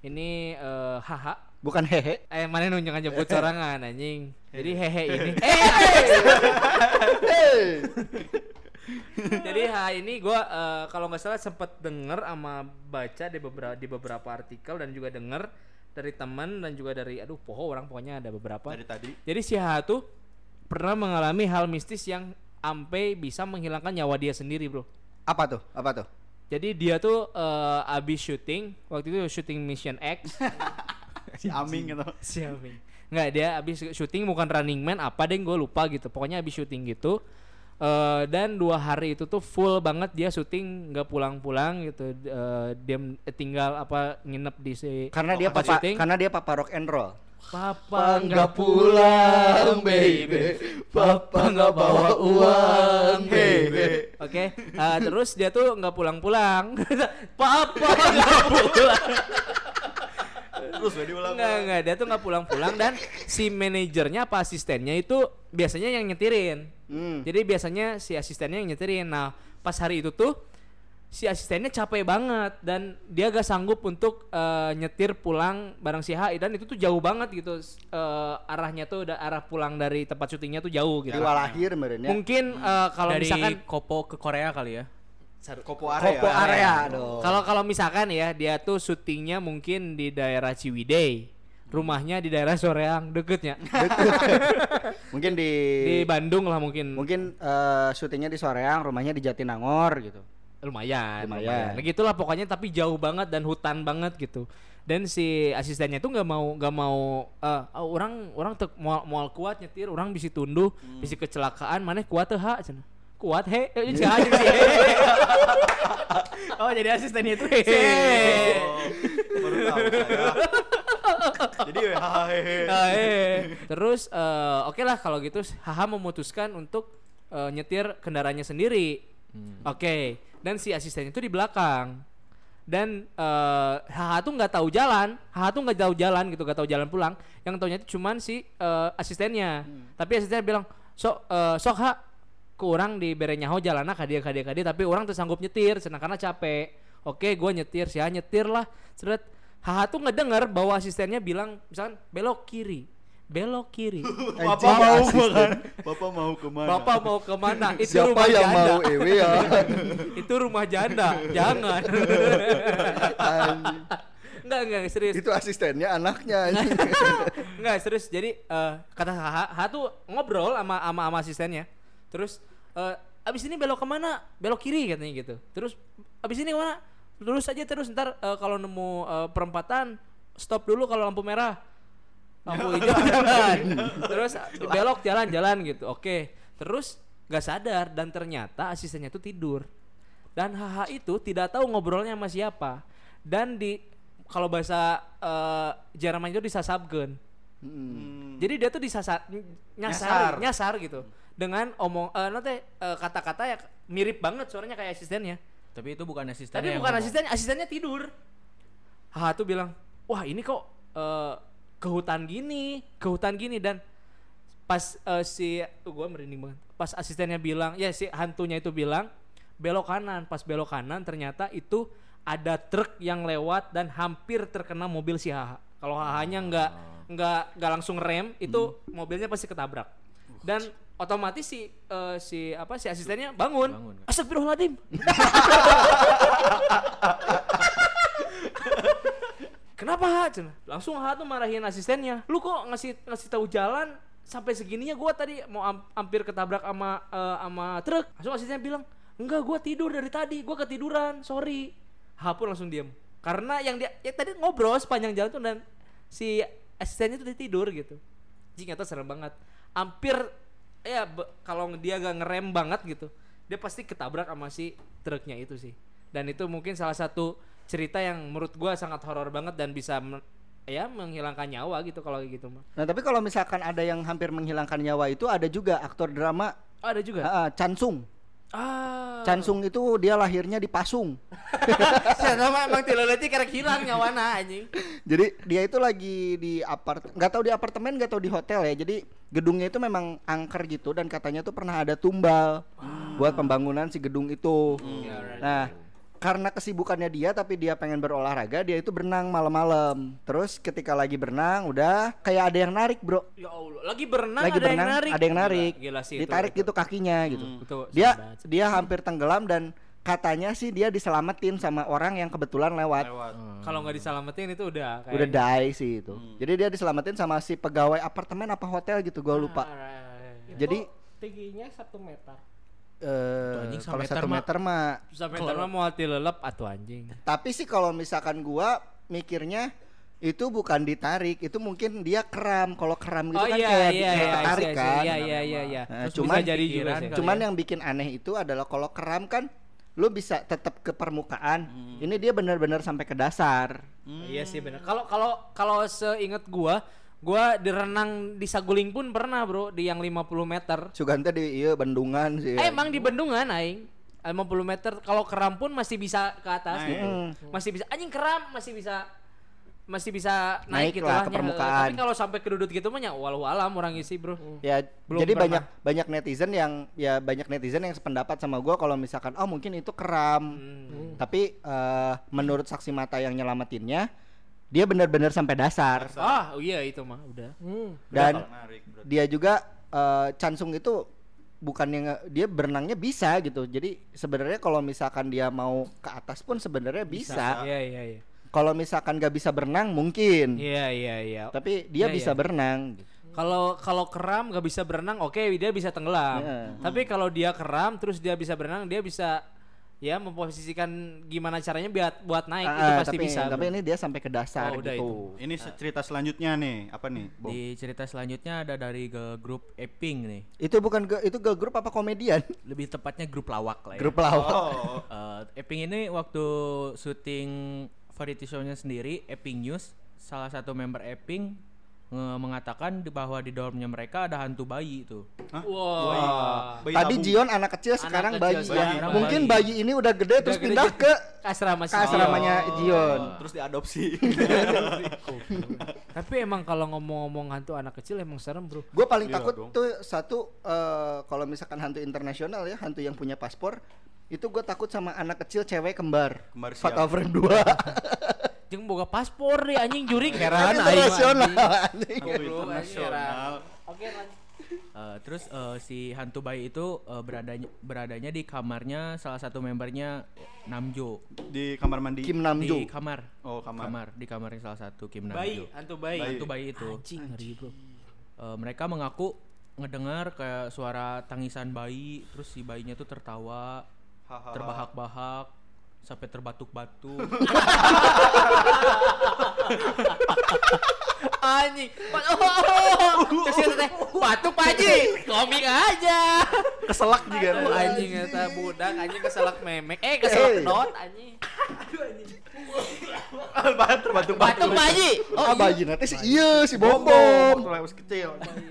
Ini uh, haha. Bukan hehe. Eh mana nunjuk nyebut sorangan anjing. Jadi hehe ini. Jadi ha ini gua eh, kalau nggak salah sempet denger sama baca di beberapa di beberapa artikel dan juga denger dari teman dan juga dari aduh poho orang pokoknya ada beberapa. Dari tadi. Jadi si Ha tuh pernah mengalami hal mistis yang sampai bisa menghilangkan nyawa dia sendiri, Bro. Apa tuh? Apa tuh? Jadi dia tuh eh, abis syuting waktu itu syuting Mission X (laughs) Si Aming gitu. Siapa? Nggak dia abis syuting bukan Running Man apa deh gue lupa gitu. Pokoknya abis syuting gitu. Eh dan dua hari itu tuh full banget dia syuting nggak pulang-pulang gitu. Eh dia tinggal apa nginep di si Karena dia papa syuting. karena dia papa rock and roll. Papa nggak pulang, baby. Papa nggak bawa uang, baby. Oke, eh, terus dia tuh nggak pulang-pulang. (laughs) Papa nggak pulang. Terus diulang. Enggak, enggak, dia tuh nggak pulang-pulang dan si manajernya apa asistennya itu biasanya yang nyetirin. Hmm. Jadi biasanya si asistennya yang nyetirin. Nah, pas hari itu tuh si asistennya capek banget dan dia gak sanggup untuk eh, nyetir pulang bareng si HI dan itu tuh jauh banget gitu eh, arahnya tuh udah arah pulang dari tempat syutingnya tuh jauh gitu. Di walahir meureun ya. Mungkin eh, kalau dari misalkan Kopo ke Korea kali ya Kopo area. Kopo area dong. kalau kalau misalkan ya dia tuh syutingnya mungkin di daerah Ciwidey, rumahnya di daerah Soreang deketnya (laughs) Mungkin di di Bandung lah mungkin. mungkin eh, syutingnya di Soreang, rumahnya di Jatinangor gitu. Lumayan, Lumayan. lumayan. Nah, gitulah pokoknya tapi jauh banget dan hutan banget gitu. Dan si asistennya tuh nggak mau nggak mau ah, orang orang tuh mau mau kuat nyetir, orang bisa tunduh, bisa kecelakaan, mana kuat tuh ha. Kuat he, eh, sih he. (laughs) oh jadi asistennya itu He. Oh, (laughs) baru tahu saya. Jadi eh. Terus eh, oke lah kalau gitu Haha memutuskan untuk eh, nyetir kendaraannya sendiri. Oke, dan si asistennya itu di belakang. Dan eh, Haha tuh nggak tahu jalan, Haha tuh nggak tahu jalan gitu, nggak tahu jalan pulang. Yang taunya itu cuman si eh, asistennya. Tapi asistennya bilang, sok eh, sok ha, kurang di berenya ho jalan ka dia ka dia ka dia, tapi orang tuh sanggup nyetir, senang karena capek. Oke, gua nyetir, sih nyetir lah. Seret, Haha tuh ngedenger bahwa asistennya bilang, misalkan belok kiri, belok kiri. (laughs) Bapak mau makan. Bapak mau ke mana? Bapak mau ke mana? Itu Siapa rumah yang janda. mau ewe ya? (laughs) itu rumah janda, jangan. (laughs) Enggak, enggak, serius. Itu asistennya anaknya. Enggak, serius. Jadi eh, kata Haha, Haha tuh ngobrol sama sama, sama asistennya. Terus eh, abis ini belok ke mana? Belok kiri katanya gitu. Terus abis ini ke mana? Lurus aja terus ntar eh, kalau nemu eh, perempatan stop dulu kalau lampu merah. Lampu (laughs) hijau jalan. Terus belok jalan-jalan gitu. Oke. Terus nggak sadar dan ternyata asistennya itu tidur dan HH itu tidak tahu ngobrolnya sama siapa dan di kalau bahasa eh, Jerman itu disasabkeun Hmm. jadi dia tuh disasar Nyasar. nyasar nyasar gitu dengan omong eh nanti eh, kata-kata ya mirip banget suaranya kayak asistennya Tapi itu bukan asisten. tapi bukan asisten asistennya tidur Haha tuh bilang wah ini kok eh, ke hutan gini ke hutan gini dan pas eh, si tuh gua merinding banget. Pas asistennya bilang ya si hantunya itu bilang belok kanan. Pas belok kanan ternyata itu ada truk yang lewat dan hampir terkena mobil si Haha kalau Hahanya nggak nggak nggak langsung rem itu mobilnya pasti ketabrak. Dan otomatis si eh, si apa si asistennya bangun, Bangun. Astagfirullahaladzim (laughs) Kenapa Ha? Langsung Ha tuh marahin asistennya. Lu kok ngasih ngasih tahu jalan sampai segininya gua tadi mau am- hampir ketabrak sama sama truk. Langsung asistennya bilang, "Enggak, gua tidur dari tadi. Gua ketiduran. Sorry." Ha pun langsung diam. Karena yang dia ya tadi ngobrol sepanjang jalan tuh dan si asistennya tuh tidur gitu. Jing nyata serem banget. Hampir ya kalau dia gak ngerem banget gitu, dia pasti ketabrak sama si truknya itu sih. Dan itu mungkin salah satu cerita yang menurut gua sangat horor banget dan bisa ya menghilangkan nyawa gitu kalau gitu mah. Nah tapi kalau misalkan ada yang hampir menghilangkan nyawa itu ada juga aktor drama Oh, ada juga. ah, ah, Chansung. Ah. Chansung itu dia lahirnya di Pasung. (laughs) Saya nama emang tileleti karek hilang nyawana anjing. (laughs) Jadi dia itu lagi di apart nggak tahu di apartemen nggak tahu di hotel ya. Jadi gedungnya itu memang angker gitu dan katanya tuh pernah ada tumbal buat pembangunan si gedung itu. Nah, karena kesibukannya dia tapi dia pengen berolahraga, dia itu berenang malam-malam. Terus ketika lagi berenang udah kayak ada yang narik, Bro. Ya Allah, lagi berenang lagi ada berenang, yang narik. ada yang narik. Gila, gila sih itu, Ditarik itu. gitu kakinya gitu. Itu Dia serem banget sih. dia hampir tenggelam dan katanya sih dia diselamatin sama orang yang kebetulan lewat. Lewat. Kalau nggak diselamatin itu udah kayak Udah die sih itu. Jadi dia diselamatin sama si pegawai apartemen apa hotel gitu, gua lupa. Jadi tingginya satu meter. Eh anjing, kalau satu meter mah sampai ntar mah mau tilelep atau anjing. tapi sih kalau misalkan gua mikirnya itu bukan ditarik, itu mungkin dia kram. Kalau kram gitu oh kan iya kayak iya iya kayak ketarik iya, kan. Iya iya iya iya. Nah, cuman bisa jadi juga Cuman ya. yang bikin aneh itu adalah kalau kram kan lu bisa tetap ke permukaan. Ini dia benar-benar sampai ke dasar. Iya sih benar. Kalau kalau kalau seingat gua, gua direnang di Saguling pun pernah, Bro, di yang 50 meter. Sugante di iya bendungan sih. Eh, emang di bendungan aing 50 meter kalau keram pun masih bisa ke atas Naik. gitu. Masih bisa anjing keram masih bisa masih bisa Naik naik, gitu lah ke permukaan. Tapi kalau sampai kedudut gitu mah ya walau alam orang isi, Bro. Ya, Belum jadi pernah. banyak banyak netizen yang ya banyak netizen yang sependapat sama gua kalau misalkan oh mungkin itu keram. Hmm. Tapi eh, menurut saksi mata yang nyelamatinnya dia benar-benar sampai dasar. Ah, oh iya itu mah udah. Dan Bakal narik, berarti. dia juga eh, Chansung itu bukannya nge- dia berenangnya bisa gitu. Jadi sebenarnya kalau misalkan dia mau ke atas pun sebenarnya bisa. Iya iya iya. Kalau misalkan gak bisa berenang mungkin. Iya iya iya. Tapi dia Iya, bisa iya. berenang. Kalau kalau keram gak bisa berenang, oke dia bisa tenggelam. Iya. Tapi kalau dia keram terus dia bisa berenang, dia bisa ya memposisikan gimana caranya buat buat naik itu Ah, pasti tapi, bisa. Tapi ini dia sampai ke dasar Oh, udah gitu. Ini se- cerita selanjutnya nih, apa nih, Bom? Di cerita selanjutnya ada dari ke grup Eping nih. Itu bukan ke, itu girl group apa komedian? (laughs) Lebih tepatnya grup lawak lah ya. Grup lawak. Oh, Eh, Eping ini waktu syuting variety show-nya sendiri, Eping News, salah satu member Eping nge- mengatakan bahwa di dormnya mereka ada hantu bayi itu. Wah. bayi Tadi. Jion anak kecil sekarang kecil bayi. ya. bayi. Mungkin bayi ini udah gede terus Udah gede pindah ke asrama ke asramanya Oh. Jion. (laughs) terus diadopsi. (laughs) Tapi emang kalau ngomong-ngomong hantu anak kecil emang serem, Bro. Gue paling Iya takut dong. tuh satu eh, kalau misalkan hantu internasional ya, hantu yang punya paspor itu gue takut sama anak kecil cewek kembar. Kembar Fatal siap. Frame 2 (laughs) Jeung boga paspor deh anjing jurik Kan heran internasional anjing. anjing. Anjing. Internasional. Oke, lanjut. Eh, terus eh, si hantu bayi itu eh, beradanya beradanya di kamarnya salah satu membernya Namjo Di kamar mandi. Kim Namjo. di kamar. Oh, kamar. di kamarnya salah satu Kim Bayi, Namjo. hantu bayi. Bayi. Hantu bayi itu. Anjing Bro. Eh, mereka mengaku ngedengar kayak suara tangisan bayi, terus si bayinya tuh tertawa, terbahak-bahak, sampai terbatuk-batuk. (laughs) Anjing. Oh, oh, oh. Terus dia teh, batuk Pak Haji. Komik aja. keselak juga. Aduh anjing eta budak anjing keselak memek. Eh keselak Eh. dot anjing. Batur batuk Batuk bayi. Oh, bayi nanti si iya si Bom bom bom. waktu masih kecil.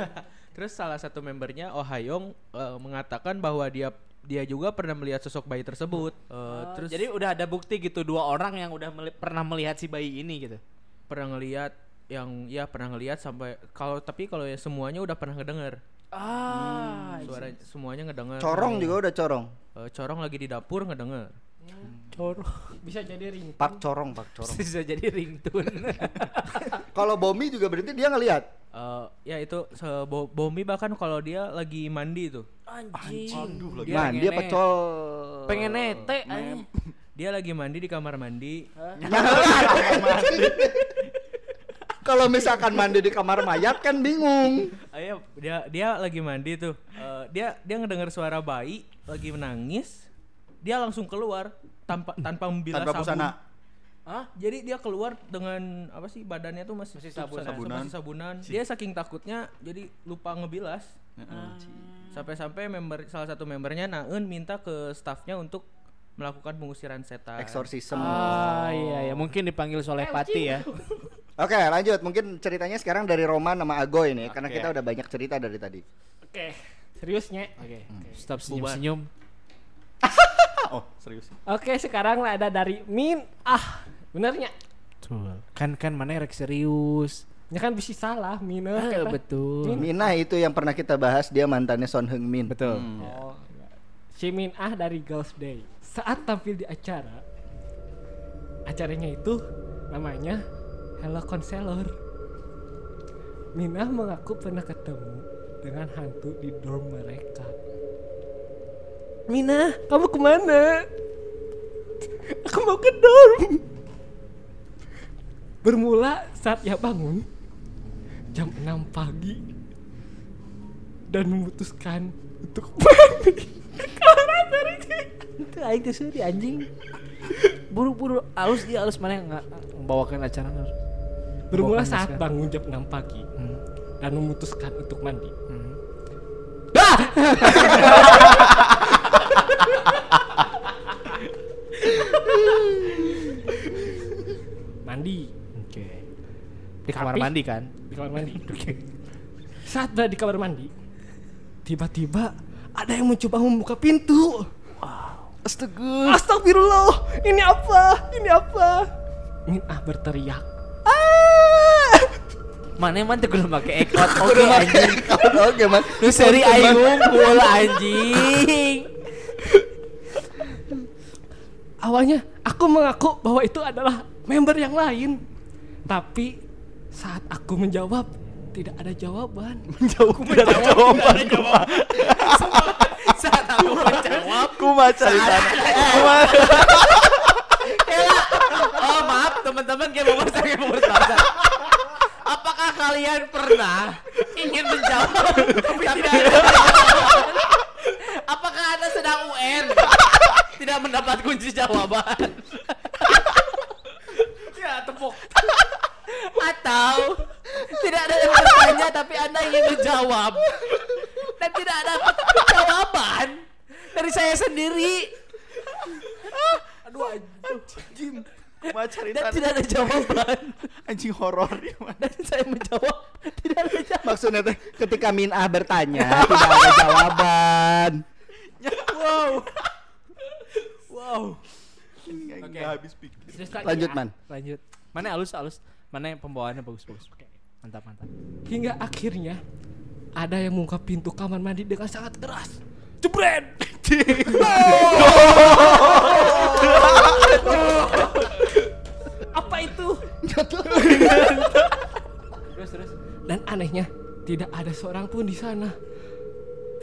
(laughs) Terus salah satu membernya Oh Hayong eh, mengatakan bahwa dia dia juga pernah melihat sosok bayi tersebut. Eh, terus Jadi udah ada bukti gitu dua orang yang udah meli- pernah melihat si bayi ini gitu. pernah ngelihat yang ya pernah ngelihat sampai kalau tapi kalau ya semuanya udah pernah ngedenger Ah, suara semuanya ngedenger. Corong juga udah corong. Eh, corong lagi di dapur ngedenger. corong. Bisa jadi ring. Pak corong, pak corong. Bisa jadi ringtone. (laughs) Kalau Bomi juga berarti dia ngelihat. Eh, ya itu se- Bo- Bomi bahkan kalau dia lagi mandi tuh Anjing. Aduh, lagi. Dia Man, dia pengen- pecol. Pengen nete dia lagi mandi di kamar mandi (laughs) Kalau misalkan mandi di kamar mayat kan bingung. Ayo dia dia lagi mandi tuh Eh, dia dia ngedenger suara bayi lagi menangis dia langsung keluar tanpa tanpa membilas Tanpa sabun busana. Hah? Jadi dia keluar dengan apa sih badannya tuh masih Masih tutup sabunan. sa- Sabunan. masih sabunan. Dia saking takutnya jadi lupa ngebilas. Sampai-sampai member salah satu membernya Naun minta ke staffnya untuk melakukan pengusiran setan. Exorcism. Ah iya ya mungkin dipanggil soleh pati ya. (laughs) Oke, lanjut. Mungkin ceritanya sekarang dari Roman sama Agoy nih, karena Oke. kita udah banyak cerita dari tadi. Oke, seriusnya. Oke. Stop senyum-senyum. (laughs) Oh, serius. Oke, sekarang ada dari Min Ah. Benernya. Betul. Kan kan mana rek serius. Ya kan bisa salah Min Ah, ah, kata. betul. Mina itu yang pernah kita bahas, dia mantannya Son Heung Min. Betul. Oh, enggak. si Min Ah dari Girls Day. Saat tampil di acara, acaranya itu namanya Hello Counselor. Minah mengaku pernah ketemu dengan hantu di dorm mereka. Mina, kamu ke mana? Aku mau ke dorm. Bermula saat ia bangun jam 6 pagi dan memutuskan untuk mandi kamar dari Itu aing seuri anjing. Buru-buru alus dia alus mana yang membawakan acara Bermula saat masker. bangun jam 6 pagi Hmm. dan memutuskan untuk mandi. Hmm. (laughs) Mandi Oke. Di kamar Tapi- mandi kan? di kamar mandi. Saat berada di kamar mandi, tiba-tiba ada yang mencoba membuka pintu. Astaga. Astagfirullah, ini apa? Ini apa? Min ah berteriak. Ah! Mana emang tuh kudu make ekot oke anjing. Oke, Mas. Lu seri aing ngumpul anjing. Awalnya aku mengaku bahwa itu adalah member yang lain. Tapi saat aku menjawab tidak ada jawaban. Jauh tidak ada jawaban. (laughs) Saat aku menjawab, Kuma (laughs) cerita. oh maaf teman-teman kayak mau masak kayak mau masak. Apakah kalian pernah ingin menjawab tapi tidak ada? Apakah anda sedang UN tidak mendapat kunci jawaban? ya tepuk. Atau tidak ada yang bertanya tapi anda ingin menjawab dan tidak ada jawaban dari saya sendiri Aduh anjing. Dan cerita. tidak ada jawaban (laughs) Anjing horor ya, dan saya menjawab tidak ada jawaban. Maksudnya teh ketika Min Ah bertanya, (laughs) tidak ada jawaban. Wow. Wow. Nggak habis pikir. Lanjut, ya. Man. Lanjut. Mana halus halus? Mana yang pembawaannya bagus bagus. Mantap mantap. Hingga akhirnya ada yang membuka pintu kamar mandi dengan sangat keras. Jebret! (laughs) Apa itu? (laughs) Terus terus. Dan anehnya tidak ada seorang pun di sana.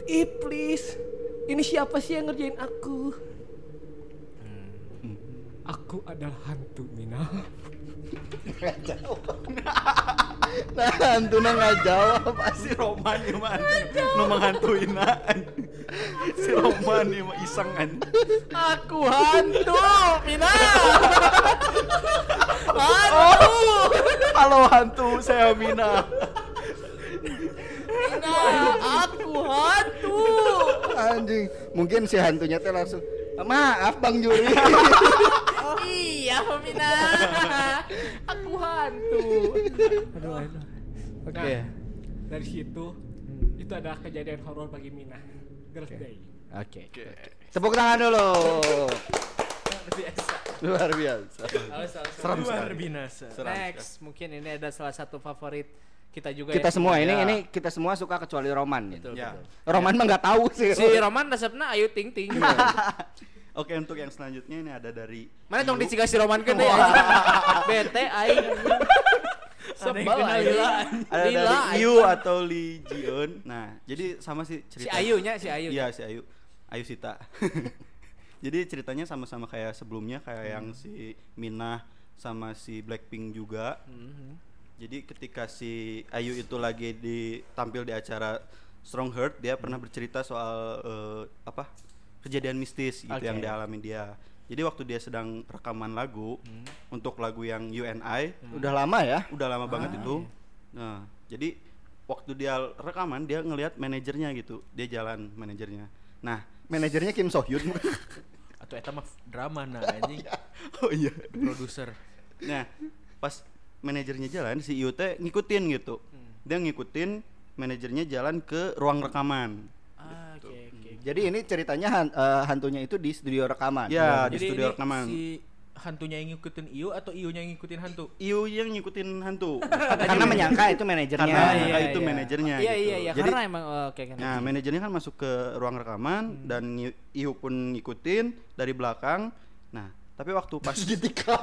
Iblis, ini siapa sih yang ngerjain aku? Aku adalah hantu Mina. Nah, Antuna nggak jawab. Si Roman ya man. Nu menghantuin. Si Roman ya mah iseng anjing. Aku hantu, Mina. Hantu. Halo hantu, saya Mina. Mina, aku hantu. Anjing, mungkin si hantunya teh langsung Maaf Bang Juri. iya Femina aku hantu aduh aduh oke Nah, dari situ itu adalah kejadian horor bagi Mina. Girls Day. oke Tepuk tangan dulu. Luar biasa. Serem Luar sekali. binasa. next mungkin ini ada salah satu favorit kita juga Kita ya. semua ini Ya. ini kita semua suka kecuali Roman. Betul, Ya. Roman mah nggak tahu sih. si Roman resepnya Ayu Ting Ting (laughs) Oke untuk yang selanjutnya ini ada dari mana tong dicegah si Roman kan ya (laughs) bete aing sebel. Lila. ada Lila, dari. Iu atau Lee Jion. Nah, jadi sama sih si cerita. Ayunya si Ayu Iya, si Ayu. Ayu Sita. (laughs) jadi ceritanya sama-sama kayak sebelumnya kayak yang Hmm. si Minah sama si Blackpink juga. Mhm. Jadi ketika si Ayu itu lagi ditampil di acara Strong Heart, dia pernah bercerita soal eh, apa? kejadian mistis gitu Oke. yang dialami dia. Jadi waktu dia sedang rekaman lagu Hmm. untuk lagu yang UNI, Udah lama ya? udah lama banget Ah, itu. Nah, jadi waktu dia rekaman dia ngelihat manajernya gitu. Dia jalan manajernya. Nah, Manajernya Kim So Hyun. (laughs) Atau eta mah drama nah anjing. (laughs) oh iya. Produser. Nah, pas manajernya jalan si Iu teh ngikutin gitu. Hmm. Dia ngikutin manajernya jalan ke ruang rekaman. Ah, oke oke Jadi ini ceritanya han- eh, hantunya itu di studio rekaman. Ya, di Jadi studio ini rekaman. Si hantunya yang ngikutin Iu atau Iunya yang ngikutin hantu? Iu yang ngikutin hantu. (laughs) Karena menyangka itu manajernya. Karena Iya, menyangka iya, itu iya. manajernya iya gitu. iya iya Jadi karena emang oh, oke kan Nah, manajernya kan masuk ke ruang rekaman dan Iu- Iu pun ngikutin dari belakang. Nah, tapi waktu pas ditikam.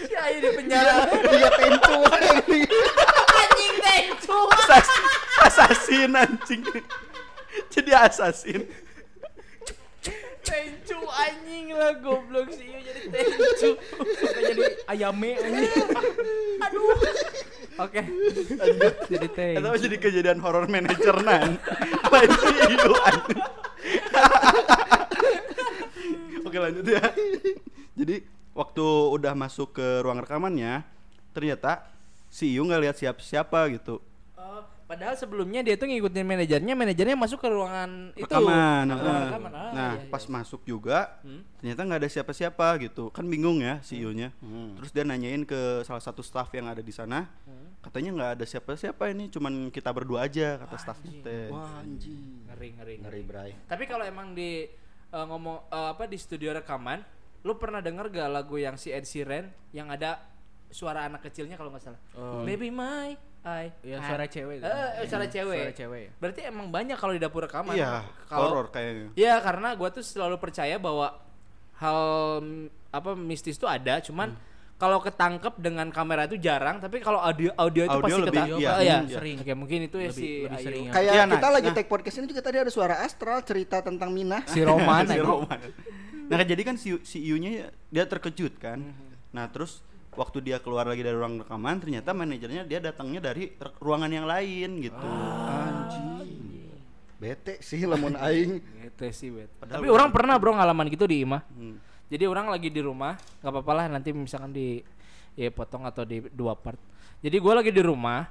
si Ayu di penjara Dia tentu ini. (laughs) anjing tencu Asas- asasin anjing. Jadi asasin. Tencu anjing lah goblok si Ayu jadi tencu Sampai jadi ayame anjing. oke jadi tencu Atau jadi kejadian horor manajer nan. Lain si Iu anjing. Oke lanjut ya. Jadi waktu udah masuk ke ruang rekamannya, ternyata si Iu nggak lihat siapa siapa gitu. Padahal sebelumnya dia tuh ngikutin manajernya, manajernya masuk ke ruangan itu. Rekaman. Heeh. rekaman. Ah, nah, iya, iya. pas masuk juga, Hmm. ternyata nggak ada siapa-siapa gitu. Kan bingung ya si Iu-nya. Terus dia nanyain ke salah satu staff yang ada di sana. Hmm. Katanya nggak ada siapa-siapa ini, cuman kita berdua aja kata staffnya teh. Wah, anjing. ngeri ngeri. Ngeri, Bray. Tapi kalau emang di eh, ngomong eh, apa di studio rekaman, lu pernah denger gak lagu yang si Ed Sheeran yang ada suara anak kecilnya kalau nggak salah? Oh. Baby my I. Ya suara cewek. Eh, eh, suara cewek. Suara cewek. Berarti emang banyak kalau di dapur rekaman. Iya, Kalau horor kayaknya. Iya, karena gua tuh selalu percaya bahwa hal apa mistis itu ada, cuman kalau ketangkep dengan kamera itu jarang, tapi kalau audio audio itu Audio pasti lebih, ketangkep. iya, Oh, iya. hmm, sering. Oke, mungkin itu ya Lebih- si lebih Ayu. sering ya. Kayak Iya, nah, kita lagi nah. take podcast ini juga tadi ada suara astral cerita tentang Mina. Si Roman. (laughs) si. Roman. Nah, jadi kan si si Iu-nya ya, dia terkejut kan. Mhm. Nah, terus waktu dia keluar lagi dari ruang rekaman, ternyata manajernya dia datangnya dari ruangan yang lain gitu. Anjing. Bete sih lamun (laughs) aing. Gitu sih, Bet. Padahal Tapi orang pernah bro ngalaman gitu di Ima. Hmm. Jadi orang lagi di rumah, nggak apa-apa lah nanti misalkan di ya potong atau di dua part. Jadi gua lagi di rumah,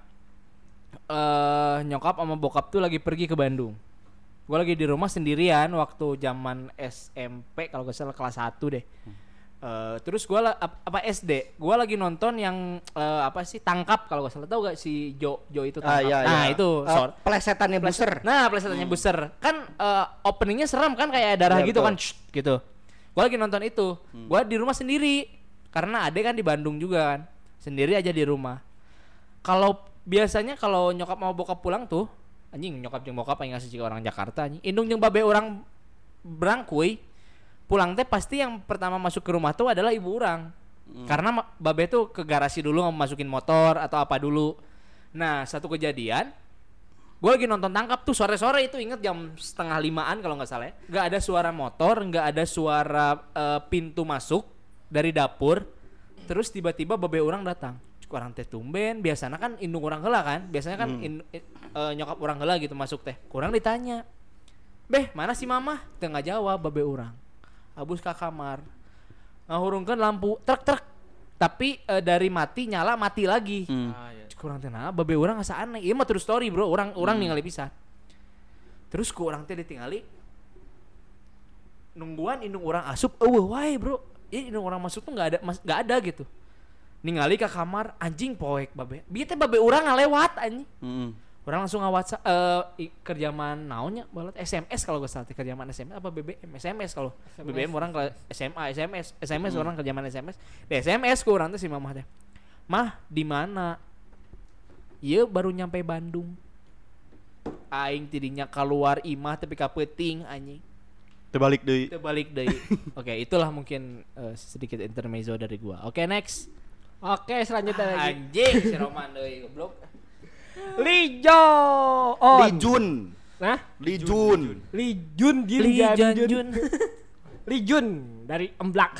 eh nyokap sama bokap tuh lagi pergi ke Bandung. Gua lagi di rumah sendirian waktu zaman SMP kalau gak salah kelas 1 deh. Eh, terus ap- apa SD, gua lagi nonton yang eh, apa sih tangkap kalau gak salah tahu gak si Jo Jo itu Ah, tangkap. iya, nah iya. itu sor- plesetannya buser. Nah, plesetannya booster. Kan eh, openingnya serem kan kayak darah Iya, gitu betul. kan shh, gitu. Gua lagi nonton itu. Gua di rumah sendiri. Karena ade kan di Bandung juga kan. Sendiri aja di rumah. Kalau biasanya kalau nyokap mau bokap pulang tuh anjing nyokap jeung bokap yang ngasih orang Jakarta anjing. Indung jeung babe orang berangkuy pulang teh pasti yang pertama masuk ke rumah tuh adalah ibu orang. Karena ma- babe tuh ke garasi dulu masukin motor atau apa dulu. Nah, satu kejadian gue lagi nonton tangkap tuh sore-sore itu inget jam setengah limaan kalau nggak salah ya. nggak ada suara motor nggak ada suara eh, pintu masuk dari dapur. Terus tiba-tiba babe orang datang. Orang teh tumben. Biasanya kan indung orang heula kan? Biasanya kan in- i- eh, nyokap orang heula gitu masuk teh. Kurang ditanya. Beh mana si mama? Teu nggak jawab babe orang abus ke kamar. Ngahurungkan lampu truk truk. Tapi eh, dari mati nyala mati lagi. Hmm. Ah, ya. kurang tenang babe orang asa aneh. Iya mah true story bro. Orang orang ningali pisan. Terus ku orang teh ditinggali nungguan indung orang asup. Eueuh wae bro. Ini indung orang masuk tuh nggak ada mas- nggak ada gitu. Ningali ke kamar anjing poek babe. Bieu teh babe urang ngalewat anjing. Mm-mm. Orang langsung ngawat eh i- kerjaman naonnya? Balat SMS kalau gue salah kerjaman SMS apa BBM SMS kalau BBM orang ke SMA SMS SMS orang kerjaman SMS di SMS ku orang tuh si mamah teh mah di mana? Iya baru nyampe Bandung. Aing tidinya keluar imah tapi kapeting anjing. Terbalik deui. itu balik dari (laughs) oke itulah mungkin eh, sedikit intermezzo dari gua. Oke next. Oke, selanjutnya lagi. anjing si Roman deui goblok Lijo on. Lee Jun. Nah, Lee Jun. Lee Jun Jin Lee Jan Jan Jun. Jun. Lee Jun dari Emblak.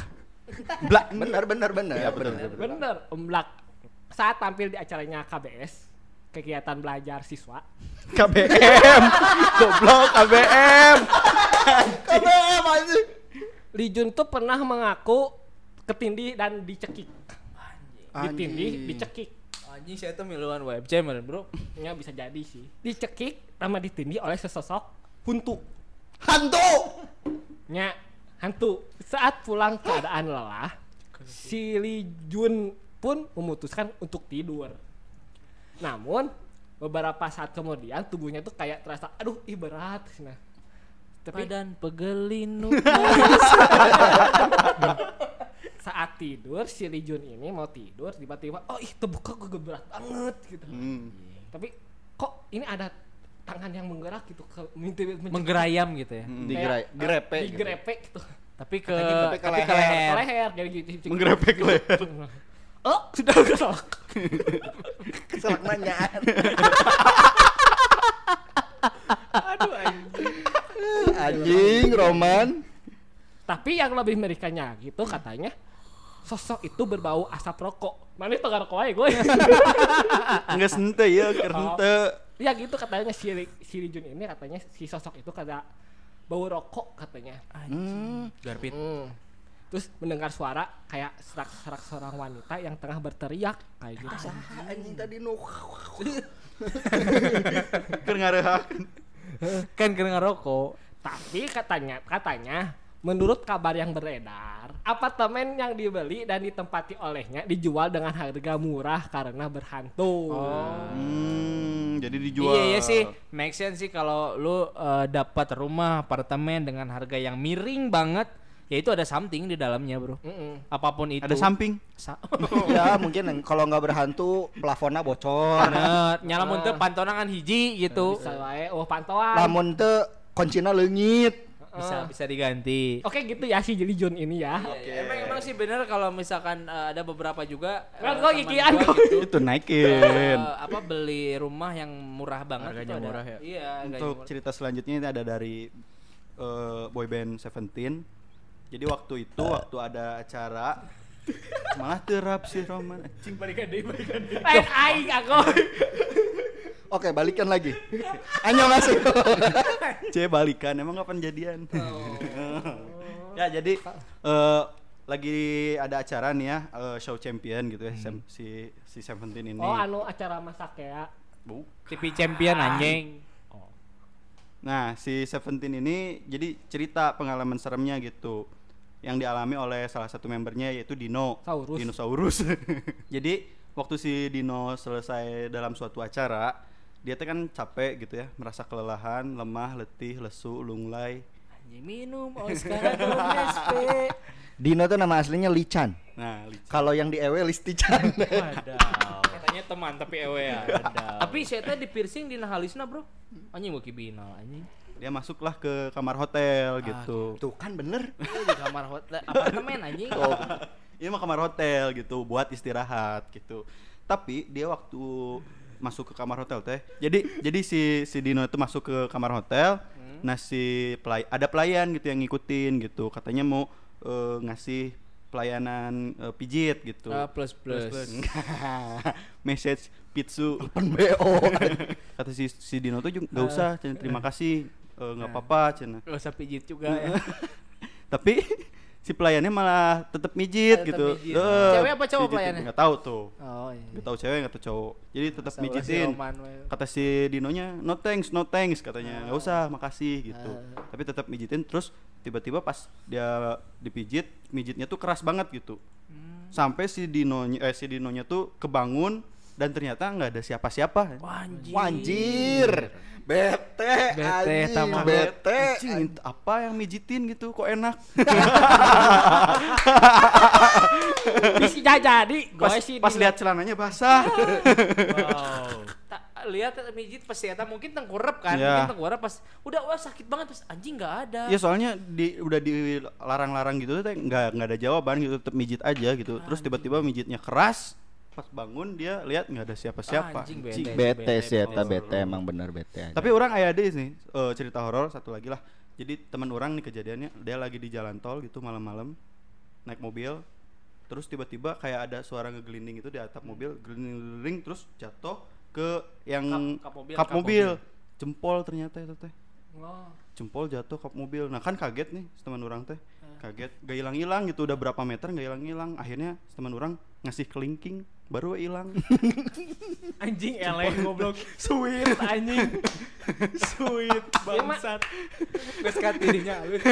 Blak. Benar benar benar. Iya, benar, benar. Bener, Emblak. Saat tampil di acaranya KBS, kegiatan belajar siswa. KBM. Goblok KBM. KBM anjing. Lee Jun tuh pernah mengaku ketindih dan dicekik. Ditindih, dicekik. Anjing saya tuh miluan webcam meren, bro Ya bisa jadi sih. Dicekik sama ditindih oleh sesosok huntu. Hantu. Nya hantu. Saat pulang keadaan lelah, si Lee Jun pun memutuskan untuk tidur. Namun beberapa saat kemudian tubuhnya tuh kayak terasa aduh ih berat nah. Tapi badan pegelinu (laughs) saat tidur si Lee Jun ini mau tidur tiba-tiba oh ih terbuka gue berat banget gitu. Hmm. Tapi kok ini ada tangan yang menggerak gitu ke minta menggerayam gitu ya Hmm. Digerai, grepe. gitu. digerepe gitu. tapi ke Tapi ke tapi ke leher. leher Ke leher jadi gitu. Menggerepek leher. (laughs) Oh, sudah keselak. (laughs) Keselak nanya. Anjing Roman. Tapi yang lebih mengerikannya gitu katanya sosok itu berbau asap rokok. Mana itu rokok aja gue. (laughs) Enggak sente ya, kerte. ya gitu katanya si, si Lee Jun ini katanya si sosok itu kada bau rokok katanya. Hmm. Garpit. Hmm. Terus mendengar suara kayak serak-serak seorang wanita yang tengah berteriak kayak gitu. Anjing tadi nu. (laughs) Keur ngarehakeun. kan kena rokok Tapi katanya katanya menurut kabar yang beredar, apartemen yang dibeli dan ditempati olehnya dijual dengan harga murah karena berhantu. Hmm, jadi dijual. iya iya sih make sense sih kalau lu eh, dapat rumah apartemen dengan harga yang miring banget ya itu ada something di dalamnya bro Mm-mm. apa pun itu Ada samping. Sa- (laughs) ya mungkin kalau nggak berhantu plafonnya bocor. Bener, nyala mun teu pantonangan hiji gitu Bisa wae, oh pantauan. Lamun teu kuncina leungit. Bisa bisa diganti Oke gitu ya si Jeli Jun ini ya. Iya, emang emang sih bener kalau misalkan eh, ada beberapa juga Kan gigian gua gua. (laughs) gitu Itu naikin. apa beli rumah yang murah banget Harganya itu ada. murah ya? Iya, Untuk murah. cerita selanjutnya ini ada dari eh, boyband Seventeen. Jadi waktu itu waktu ada acara malah terap si Roman anjing Lain aing aku. (laughs) Oke, balikan lagi. Annyeonghaseyo. (laughs) C balikan emang kapan jadian Oh. (laughs) ya jadi eh, lagi ada acara nih ya eh, show champion gitu ya sem- si si Seventeen ini Oh anu acara masak ya. Bu. TV champion anjing nah si Seventeen ini jadi cerita pengalaman seremnya gitu yang dialami oleh salah satu membernya yaitu Dino Saurus. Dinosaurus (laughs) jadi waktu si Dino selesai dalam suatu acara dia tuh kan capek gitu ya merasa kelelahan lemah letih lesu lunglai anjing minum Oscar Domespe (laughs) Dino tuh nama aslinya Lichan. nah. Kalau yang di Ewe Listichan. (laughs) katanya teman tapi ewe ya tapi saya teh di piercing di halisna bro anjing mau kibinal anjing dia masuklah ke kamar hotel gitu Tuh kan bener. Itu di kamar hotel apartemen anjing Ini mah kamar hotel gitu buat istirahat gitu. Tapi dia waktu masuk ke kamar hotel teh. Jadi jadi si si Dino itu masuk ke kamar hotel. Nah si pelay ada pelayan gitu yang ngikutin gitu. Katanya mau eh, ngasih pelayanan eh, pijit gitu. Ah, plus plus, (laughs) Message pizzu. Pen BO. (laughs) Kata si si Dino tuh juga nggak usah, Cen. terima kasih. Eh, nggak apa-apa, cina. Gak usah pijit juga ya (laughs) Tapi si pelayannya malah tetap mijit Tetep gitu. mijit. Eh, Cewek apa cowok pelayannya? Nggak tahu tuh. Oh iya. Nggak tahu cewek nggak tahu cowok. Jadi tetap mijitin. Kata si Dinonya no thanks, no thanks katanya. Nggak usah, makasih gitu. Ah. Tapi tetap mijitin terus tiba-tiba pas dia dipijit, mijitnya tuh keras banget gitu. Hmm. Sampai si Dinonya eh si Dinonya tuh kebangun dan ternyata nggak ada siapa-siapa. Wah, anjing. Wanjir. Bete, Bete, anjing, tamah. bete. Anjing, apa yang mijitin gitu kok enak (laughs) Bisa jadi. pas, Gue sih pas lihat celananya basah Wow. Lihat mijit pasti eta mungkin tengkurap kan Ya. mungkin tengkurap pas udah wah sakit banget pas anjing nggak ada ya soalnya di udah dilarang-larang gitu teh nggak nggak ada jawaban gitu tetap mijit aja gitu terus tiba-tiba mijitnya keras pas bangun dia lihat nggak ada siapa-siapa Anjing, Anjing. bete. Bete sih eta bete. emang bener bete. aja. tapi orang aya deh sih eh, cerita horor satu lagi lah jadi teman orang nih kejadiannya dia lagi di jalan tol gitu malam-malam naik mobil terus tiba-tiba kayak ada suara ngegelinding itu di atap mobil gelinding terus jatuh ke yang Kap- kap mobil, kap kap mobil jempol ternyata itu teh Oh. jempol jatuh kap mobil nah kan kaget nih teman orang teh kaget gak hilang hilang gitu udah berapa meter gak hilang hilang akhirnya teman orang ngasih kelingking baru hilang (laughs) Anjing eleh goblok. Sweet (laughs) anjing. Sweet (laughs) bangsat. Dirinya halus.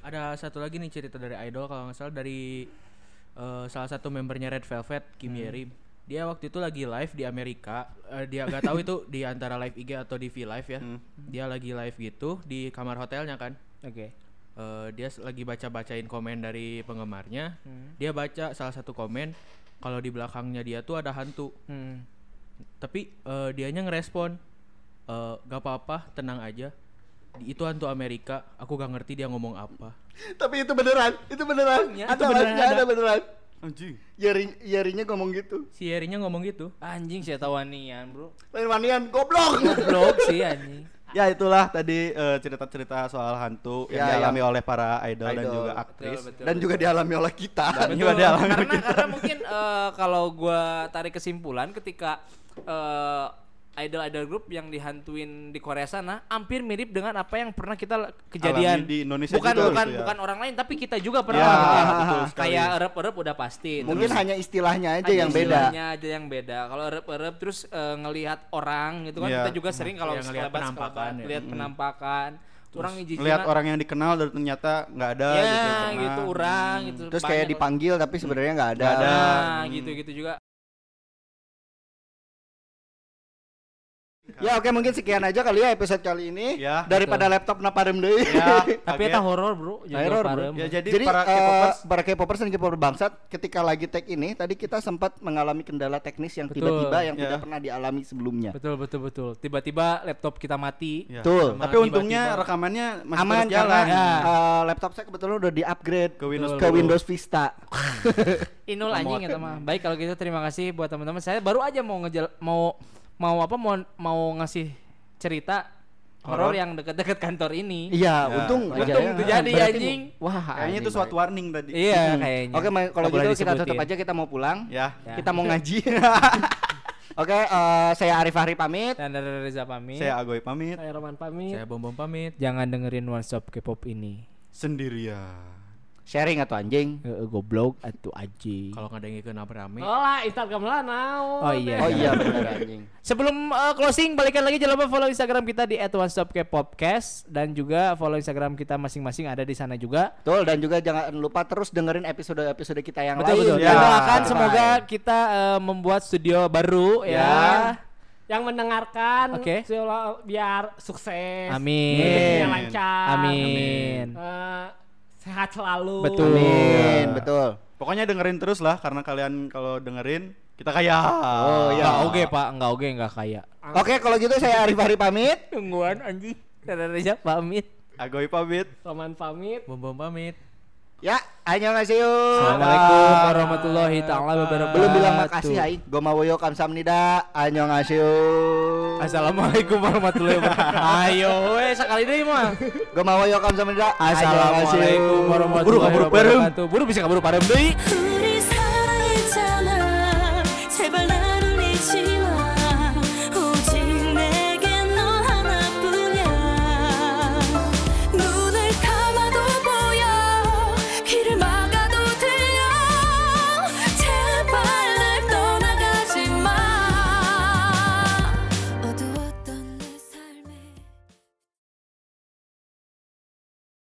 Ada satu lagi nih cerita dari idol kalau nggak salah dari eh, salah satu membernya Red Velvet Kim Yeri. Dia waktu itu lagi live di Amerika. Eh, dia nggak tahu itu di antara live IG atau di V Live ya. Dia lagi live gitu di kamar hotelnya kan. oke Eh, dia lagi baca-bacain komen dari penggemarnya. Dia baca salah satu komen kalau di belakangnya dia tuh ada hantu. Hmm. Tapi eh, dianya ngerespon eh, gak apa-apa, tenang aja. Itu hantu Amerika, aku gak ngerti dia ngomong apa. (laughs) Tapi itu beneran, itu beneran. Ya, Ada itu beneran live-nya, ada. ada beneran. anjing Yari, Yarinya ngomong gitu. Si Yerinya ngomong gitu. anjing saya tawanian bro Lain manian goblok. goblok sih anjing ya itulah tadi eh, cerita-cerita soal hantu yang Ya, dialami oleh para idol, dan Idol. juga Betul, aktris. betul, Dan juga dialami oleh kita. dan juga dialami karena karena mungkin eh, kalau gua tarik kesimpulan ketika eh, idol-idol grup yang dihantuin di Korea sana hampir mirip dengan apa yang pernah kita kejadian Alami di Indonesia bukan juga bukan gitu ya. bukan orang lain tapi kita juga pernah Ya, gitu. betul sekali. kayak erep-erep udah pasti Mungkin Terus hanya istilahnya aja hanya yang beda. istilahnya aja yang beda kalau erep-erep terus eh, ngelihat orang gitu kan Iya. kita juga sering kalau Iya, ngelihat penampakan ya. lihat penampakan orang lihat orang yang dikenal dan ternyata nggak ada ya gitu, gitu, pernah. orang gitu Terus kayak dipanggil tapi sebenarnya nggak ada. Nggak ada. Nah, Hmm. gitu-gitu juga. Ya oke mungkin sekian aja kali ya episode kali ini. Ya, Daripada laptop na parem deui. ya (laughs) Tapi eta horor, Bro. Horor, Bro. ya jadi, Jadi para eh, K-popers para K-popers dan K-popers bangsat ketika lagi tag ini tadi kita sempat mengalami kendala teknis yang Betul. tiba-tiba yang Ya. tidak pernah dialami sebelumnya. Betul, betul, betul. Tiba-tiba laptop kita mati. Ya. Betul. tapi Sama untungnya tiba-tiba. rekamannya masih Aman jalan Ya. eh, laptop saya kebetulan udah di-upgrade Ke Windows ke 10. Windows Vista. (laughs) Inul anjing eta mah. Baik kalau gitu terima kasih buat teman-teman. Saya baru aja mau ngejel mau mau apa mau mau ngasih cerita horor yang dekat-dekat kantor ini. Iya, Ya. untung aja Untung ya. terjadi, Berarti- anjing. Wah, kayaknya anjing, itu suatu warning tadi Iya, Hmm. kayaknya. Oke, Ma- kalau gitu kita tutup aja kita mau pulang. ya Ya. Kita mau ngaji. (laughs) Oke, eh, saya Arif Fahri pamit. Dan dari Reza pamit. saya Agoy pamit Saya Roman pamit. Saya bom bom pamit. Jangan dengerin One Stop K-pop ini. sendirian Sharing atau anjing? Heeh, goblok atuh anjing. Kalau nggak ada yang ikut apa rame. Oh lah Instagram lah naon. Oh iya. Oh iya (laughs) benar anjing. Sebelum uh, closing balikan lagi jangan lupa follow Instagram kita di @onestopkpopcast dan juga follow Instagram kita masing-masing ada di sana juga. Betul dan juga jangan lupa terus dengerin episode-episode kita yang betul lain. betul. ya. Dan doakan semoga kita uh, membuat studio baru ya. Ya. Yang mendengarkan Oke. seolah- biar sukses. Amin. Rezekinya lancar. Amin. Eh, sehat selalu. Betul. Amin, betul. pokoknya dengerin terus lah karena kalian kalau dengerin kita kaya Oh, iya. Enggak oge, Pak. Enggak oge, enggak kaya. Oke, kalau gitu saya Arif Fahri pamit. Tungguan anjing. Reza pamit. Agoy pamit Roman pamit. Bom bom pamit. Ya, annyeonghaseyo. Assalamualaikum warahmatullahi taala wabarakatuh. Belum bilang makasih hai. Gomawoyo kamsamnida. Annyeonghaseyo. Assalamualaikum warahmatullahi wabarakatuh. (laughs) Ayo, weh sekali deh mah. Gomawoyo kamsamnida. Assalamualaikum warahmatullahi Buru kaburu parem. wabarakatuh. Buru bisa kaburu parem deui.